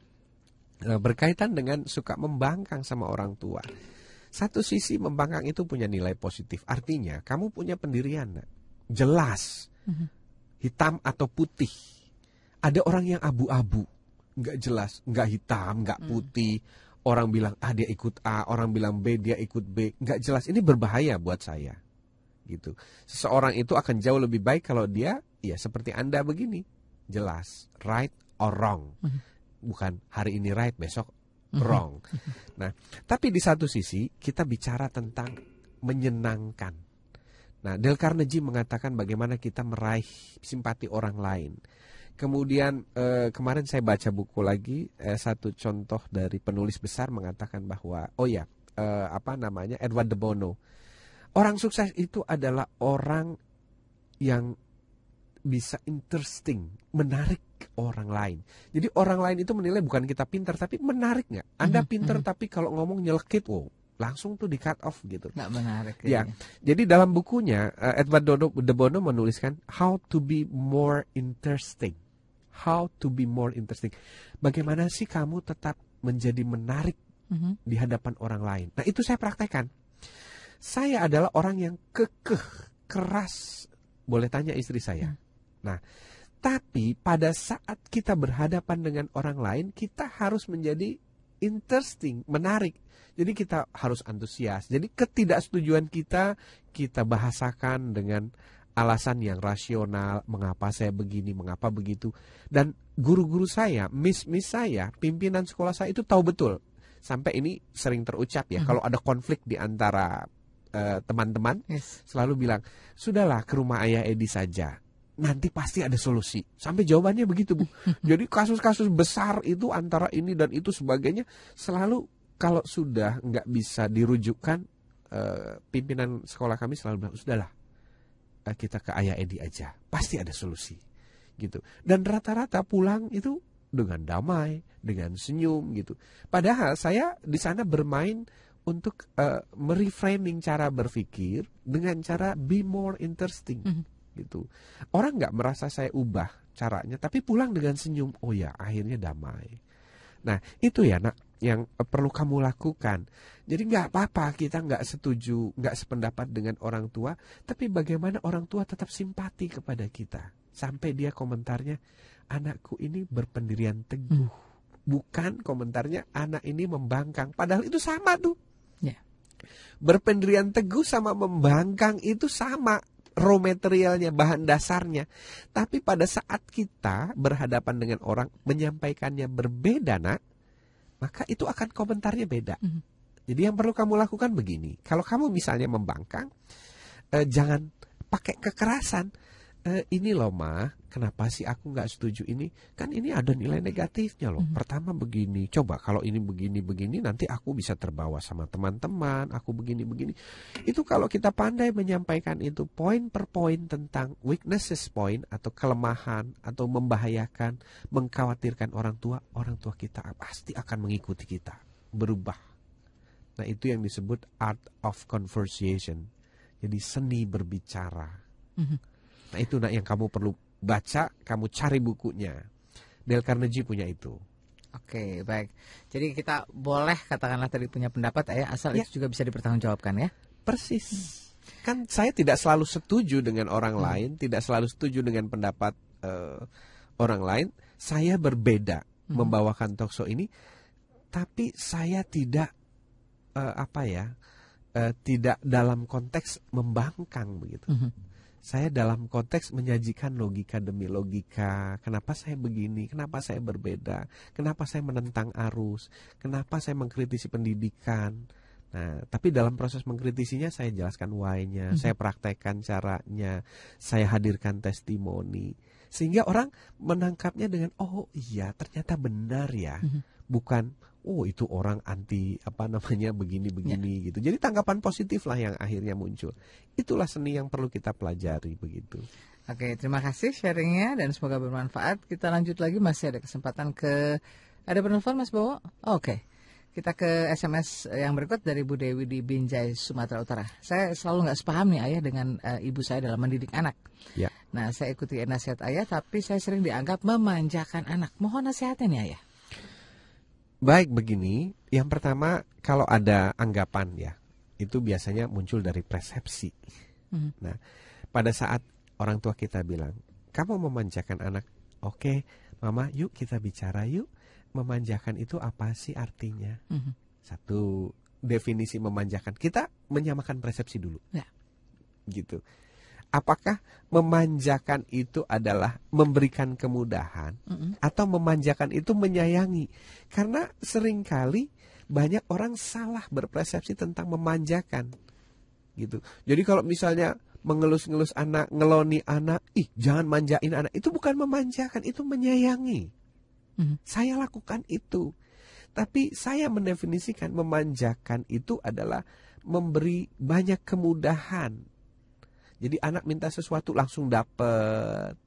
Nah, berkaitan dengan suka membangkang sama orang tua. Satu sisi membangkang itu punya nilai positif artinya kamu punya pendirian jelas. Mm-hmm. hitam atau putih. Ada orang yang abu-abu. Nggak jelas nggak hitam nggak mm. putih. mm orang bilang A dia ikut A, orang bilang B dia ikut B, nggak jelas. Ini berbahaya buat saya. Gitu. Seseorang itu akan jauh lebih baik kalau dia ya seperti Anda begini. Jelas, right or wrong. Mhm. Bukan hari ini right, besok mhm. wrong. Nah, tapi di satu sisi kita bicara tentang menyenangkan. Nah, Del Carnegie mengatakan bagaimana kita meraih simpati orang lain. Kemudian eh, kemarin saya baca buku lagi eh, satu contoh dari penulis besar mengatakan bahwa oh ya eh, apa namanya Edward de Bono orang sukses itu adalah orang yang bisa interesting menarik orang lain. Jadi orang lain itu menilai bukan kita pintar tapi menarik nggak? Anda mhm, pintar mm -hmm. tapi kalau ngomong nyelekit, wow langsung tuh di cut off gitu. Nggak menarik. Ya. Jadi dalam bukunya uh, Edward de Bono menuliskan How to be more interesting how to be more interesting. Bagaimana sih kamu tetap menjadi menarik mm-hmm. di hadapan orang lain? Nah, itu saya praktekkan. Saya adalah orang yang kekeh, keras. Boleh tanya istri saya. Mm. Nah, tapi pada saat kita berhadapan dengan orang lain, kita harus menjadi interesting, menarik. Jadi kita harus antusias. Jadi ketidaksetujuan kita kita bahasakan dengan alasan yang rasional mengapa saya begini, mengapa begitu. Dan guru-guru saya, miss-miss saya, pimpinan sekolah saya itu tahu betul. Sampai ini sering terucap ya, mm -hmm. kalau ada konflik di antara eh, teman-teman, uh, yes. selalu bilang, "Sudahlah ke rumah Ayah Edi saja." Nanti pasti ada solusi. Sampai jawabannya begitu, Bu. *laughs* Jadi kasus-kasus besar itu antara ini dan itu sebagainya selalu kalau sudah nggak bisa dirujukkan uh, pimpinan sekolah kami selalu bilang, "Sudahlah, kita ke ayah Edi aja, pasti ada solusi. Gitu. Dan rata-rata pulang itu dengan damai, dengan senyum gitu. Padahal saya di sana bermain untuk uh, mereframing cara berpikir dengan cara be more interesting mm -hmm. gitu. Orang nggak merasa saya ubah caranya, tapi pulang dengan senyum. Oh ya, akhirnya damai. Nah itu ya nak yang perlu kamu lakukan. Jadi nggak apa-apa kita nggak setuju, nggak sependapat dengan orang tua, tapi bagaimana orang tua tetap simpati kepada kita. Sampai dia komentarnya, anakku ini berpendirian teguh. Hmm. Bukan komentarnya anak ini membangkang. Padahal itu sama tuh. Yeah. Berpendirian teguh sama membangkang itu sama. raw materialnya, bahan dasarnya. Tapi pada saat kita berhadapan dengan orang menyampaikannya berbeda, nak, maka itu akan komentarnya beda. Mhm. Jadi yang perlu kamu lakukan begini. Kalau kamu misalnya membangkang, eh, jangan pakai kekerasan. Eh, ini loh ma, kenapa sih aku nggak setuju ini? Kan ini ada nilai negatifnya loh. Mhm. Pertama begini, coba kalau ini begini begini nanti aku bisa terbawa sama teman-teman. Aku begini begini. Itu kalau kita pandai menyampaikan itu poin per poin tentang weaknesses point atau kelemahan atau membahayakan, mengkhawatirkan orang tua, orang tua kita pasti akan mengikuti kita, berubah. Nah itu yang disebut art of conversation. Jadi seni berbicara. Mhm. Nah itu nak yang kamu perlu baca, kamu cari bukunya. Dale Carnegie punya itu. Oke, baik. Jadi kita boleh katakanlah tadi punya pendapat ya, asal Ya. itu juga bisa dipertanggungjawabkan ya. Persis. Kan saya tidak selalu setuju dengan orang Hmm. lain, tidak selalu setuju dengan pendapat eh, orang lain. Saya berbeda Hmm. membawakan talkshow ini, tapi saya tidak eh, apa ya, eh, tidak dalam konteks membangkang begitu. Mhm. Saya dalam konteks menyajikan logika demi logika. Kenapa saya begini? Kenapa saya berbeda? Kenapa saya menentang arus? Kenapa saya mengkritisi pendidikan? Nah, tapi dalam proses mengkritisinya saya jelaskan why-nya, Mhm. saya praktekkan caranya, saya hadirkan testimoni. Sehingga orang menangkapnya dengan oh iya ternyata benar ya. Mhm. Bukan oh itu orang anti apa namanya begini-begini gitu. Jadi tanggapan positif lah yang akhirnya muncul. Itulah seni yang perlu kita pelajari begitu. Oke, terima kasih sharingnya dan semoga bermanfaat. Kita lanjut lagi masih ada kesempatan ke ada penelpon Mas Bowo? Oke. Kita ke SMS yang berikut dari Bu Dewi di Binjai, Sumatera Utara. Saya selalu nggak sepaham nih ayah dengan eh, ibu saya dalam mendidik anak. Ya. Nah, saya ikuti nasihat ayah, tapi saya sering dianggap memanjakan anak. Mohon nasihatnya nih ayah. Baik begini, yang pertama kalau ada anggapan ya, itu biasanya muncul dari persepsi. Mhm. Nah, pada saat orang tua kita bilang, kamu memanjakan anak, oke, mama, yuk kita bicara yuk. Memanjakan itu apa sih artinya? Mhm. Satu definisi memanjakan, kita menyamakan persepsi dulu, Ya. gitu. Apakah memanjakan itu adalah memberikan kemudahan? Mhm. atau memanjakan itu menyayangi. Karena sering kali banyak orang salah berpersepsi tentang memanjakan. Gitu. Jadi kalau misalnya mengelus-ngelus anak, ngeloni anak, ih jangan manjain anak. Itu bukan memanjakan, itu menyayangi. Mhm. Saya lakukan itu. Tapi saya mendefinisikan memanjakan itu adalah memberi banyak kemudahan. Jadi anak minta sesuatu langsung dapat.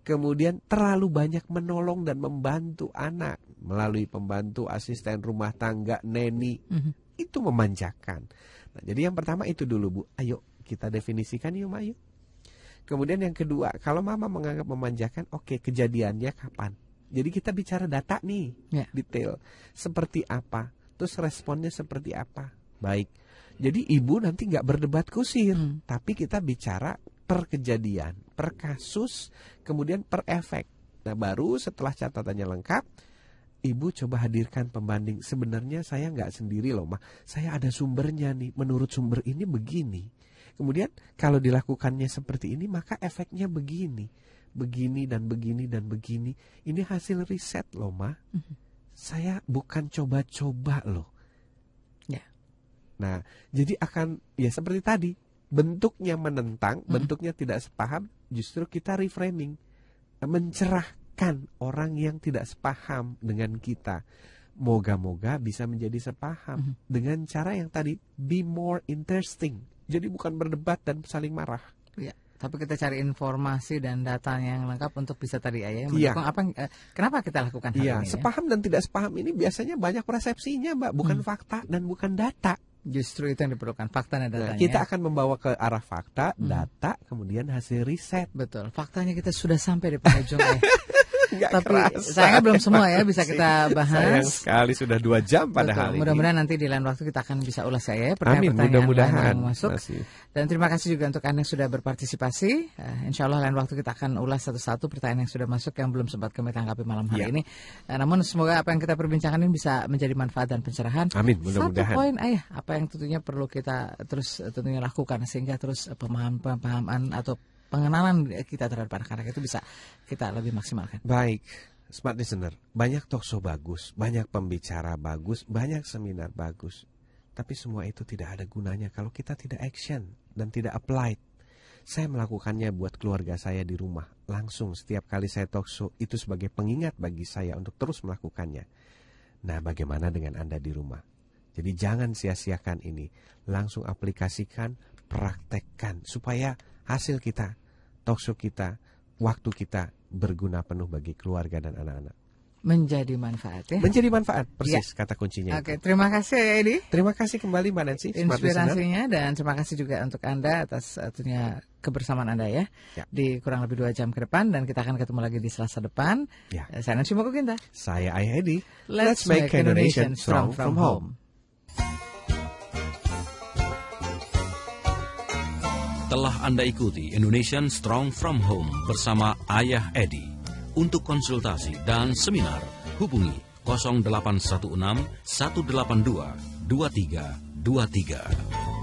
Kemudian terlalu banyak menolong dan membantu anak melalui pembantu asisten rumah tangga, neni. Mhm. Itu memanjakan. Nah, jadi yang pertama itu dulu Bu. Ayo kita definisikan yuk Ma, yuk. Kemudian yang kedua, kalau mama menganggap memanjakan, oke kejadiannya kapan? Jadi kita bicara data nih, Ya. detail. Seperti apa? Terus responnya seperti apa? Baik. Jadi ibu nanti nggak berdebat kusir, Hmm. tapi kita bicara per kejadian, per kasus, kemudian per efek. Nah baru setelah catatannya lengkap, ibu coba hadirkan pembanding. Sebenarnya saya nggak sendiri loh, mah. Saya ada sumbernya nih. Menurut sumber ini begini. Kemudian kalau dilakukannya seperti ini, maka efeknya begini, begini dan begini dan begini. Ini hasil riset loh, mah. Mhm. Saya bukan coba-coba loh. Ya. Nah, jadi akan ya seperti tadi, bentuknya menentang, Mhm. bentuknya tidak sepaham, justru kita reframing, mencerahkan orang yang tidak sepaham dengan kita. Moga-moga bisa menjadi sepaham Mhm. dengan cara yang tadi be more interesting. Jadi bukan berdebat dan saling marah. Ya, tapi kita cari informasi dan datanya yang lengkap untuk bisa tadi ayah Iya. mendukung apa eh, kenapa kita lakukan hal Iya, ini ya? sepaham dan tidak sepaham ini biasanya banyak persepsinya, Mbak, bukan Hmm. fakta dan bukan data. Justru itu yang diperlukan fakta dan Nah, datanya. kita akan membawa ke arah fakta, Hmm. data, kemudian hasil riset. betul. Faktanya kita sudah sampai di penghujung *laughs* ayah. Nggak Tapi kerasa. sayangnya belum semua ya bisa *laughs* kita bahas. Sayang sekali sudah dua jam padahal Betul. Mudah-mudahan nanti di lain waktu kita akan bisa ulas ya Amin, pertanyaan-pertanyaan yang masuk. Masih. Dan terima kasih juga untuk Anda yang sudah berpartisipasi. Eh, insya Allah lain waktu kita akan ulas satu-satu pertanyaan yang sudah masuk yang belum sempat kami tanggapi malam hari Ya. ini. Eh, namun semoga apa yang kita perbincangkan ini bisa menjadi manfaat dan pencerahan. Amin, Satu mudah-mudahan. poin ayah apa yang tentunya perlu kita terus eh, tentunya lakukan sehingga terus eh, pemahaman-pemahaman atau pengenalan kita terhadap anak-anak itu bisa kita lebih maksimalkan. Baik, smart listener, banyak talkshow bagus, banyak pembicara bagus, banyak seminar bagus. Tapi semua itu tidak ada gunanya kalau kita tidak action dan tidak applied. Saya melakukannya buat keluarga saya di rumah. Langsung setiap kali saya talkshow itu sebagai pengingat bagi saya untuk terus melakukannya. Nah, bagaimana dengan Anda di rumah? Jadi jangan sia-siakan ini. Langsung aplikasikan, praktekkan supaya hasil kita, talkshow kita, waktu kita berguna penuh bagi keluarga dan anak-anak. Menjadi manfaat ya. Menjadi manfaat, persis kata kuncinya. Oke, itu. terima kasih ya Edi. Terima kasih kembali Mbak Nancy, inspirasinya dan terima kasih juga untuk Anda atas uh, tentunya kebersamaan Anda ya, Ya. di kurang lebih dua jam ke depan dan kita akan ketemu lagi di Selasa depan. Ya. Eh, Saya Nancy Mokoginta. Saya Ayah Edi. Let's, make Indonesia strong from home. Telah Anda ikuti Indonesian Strong from Home bersama Ayah Edi. Untuk konsultasi dan seminar, hubungi 0816 182 2323.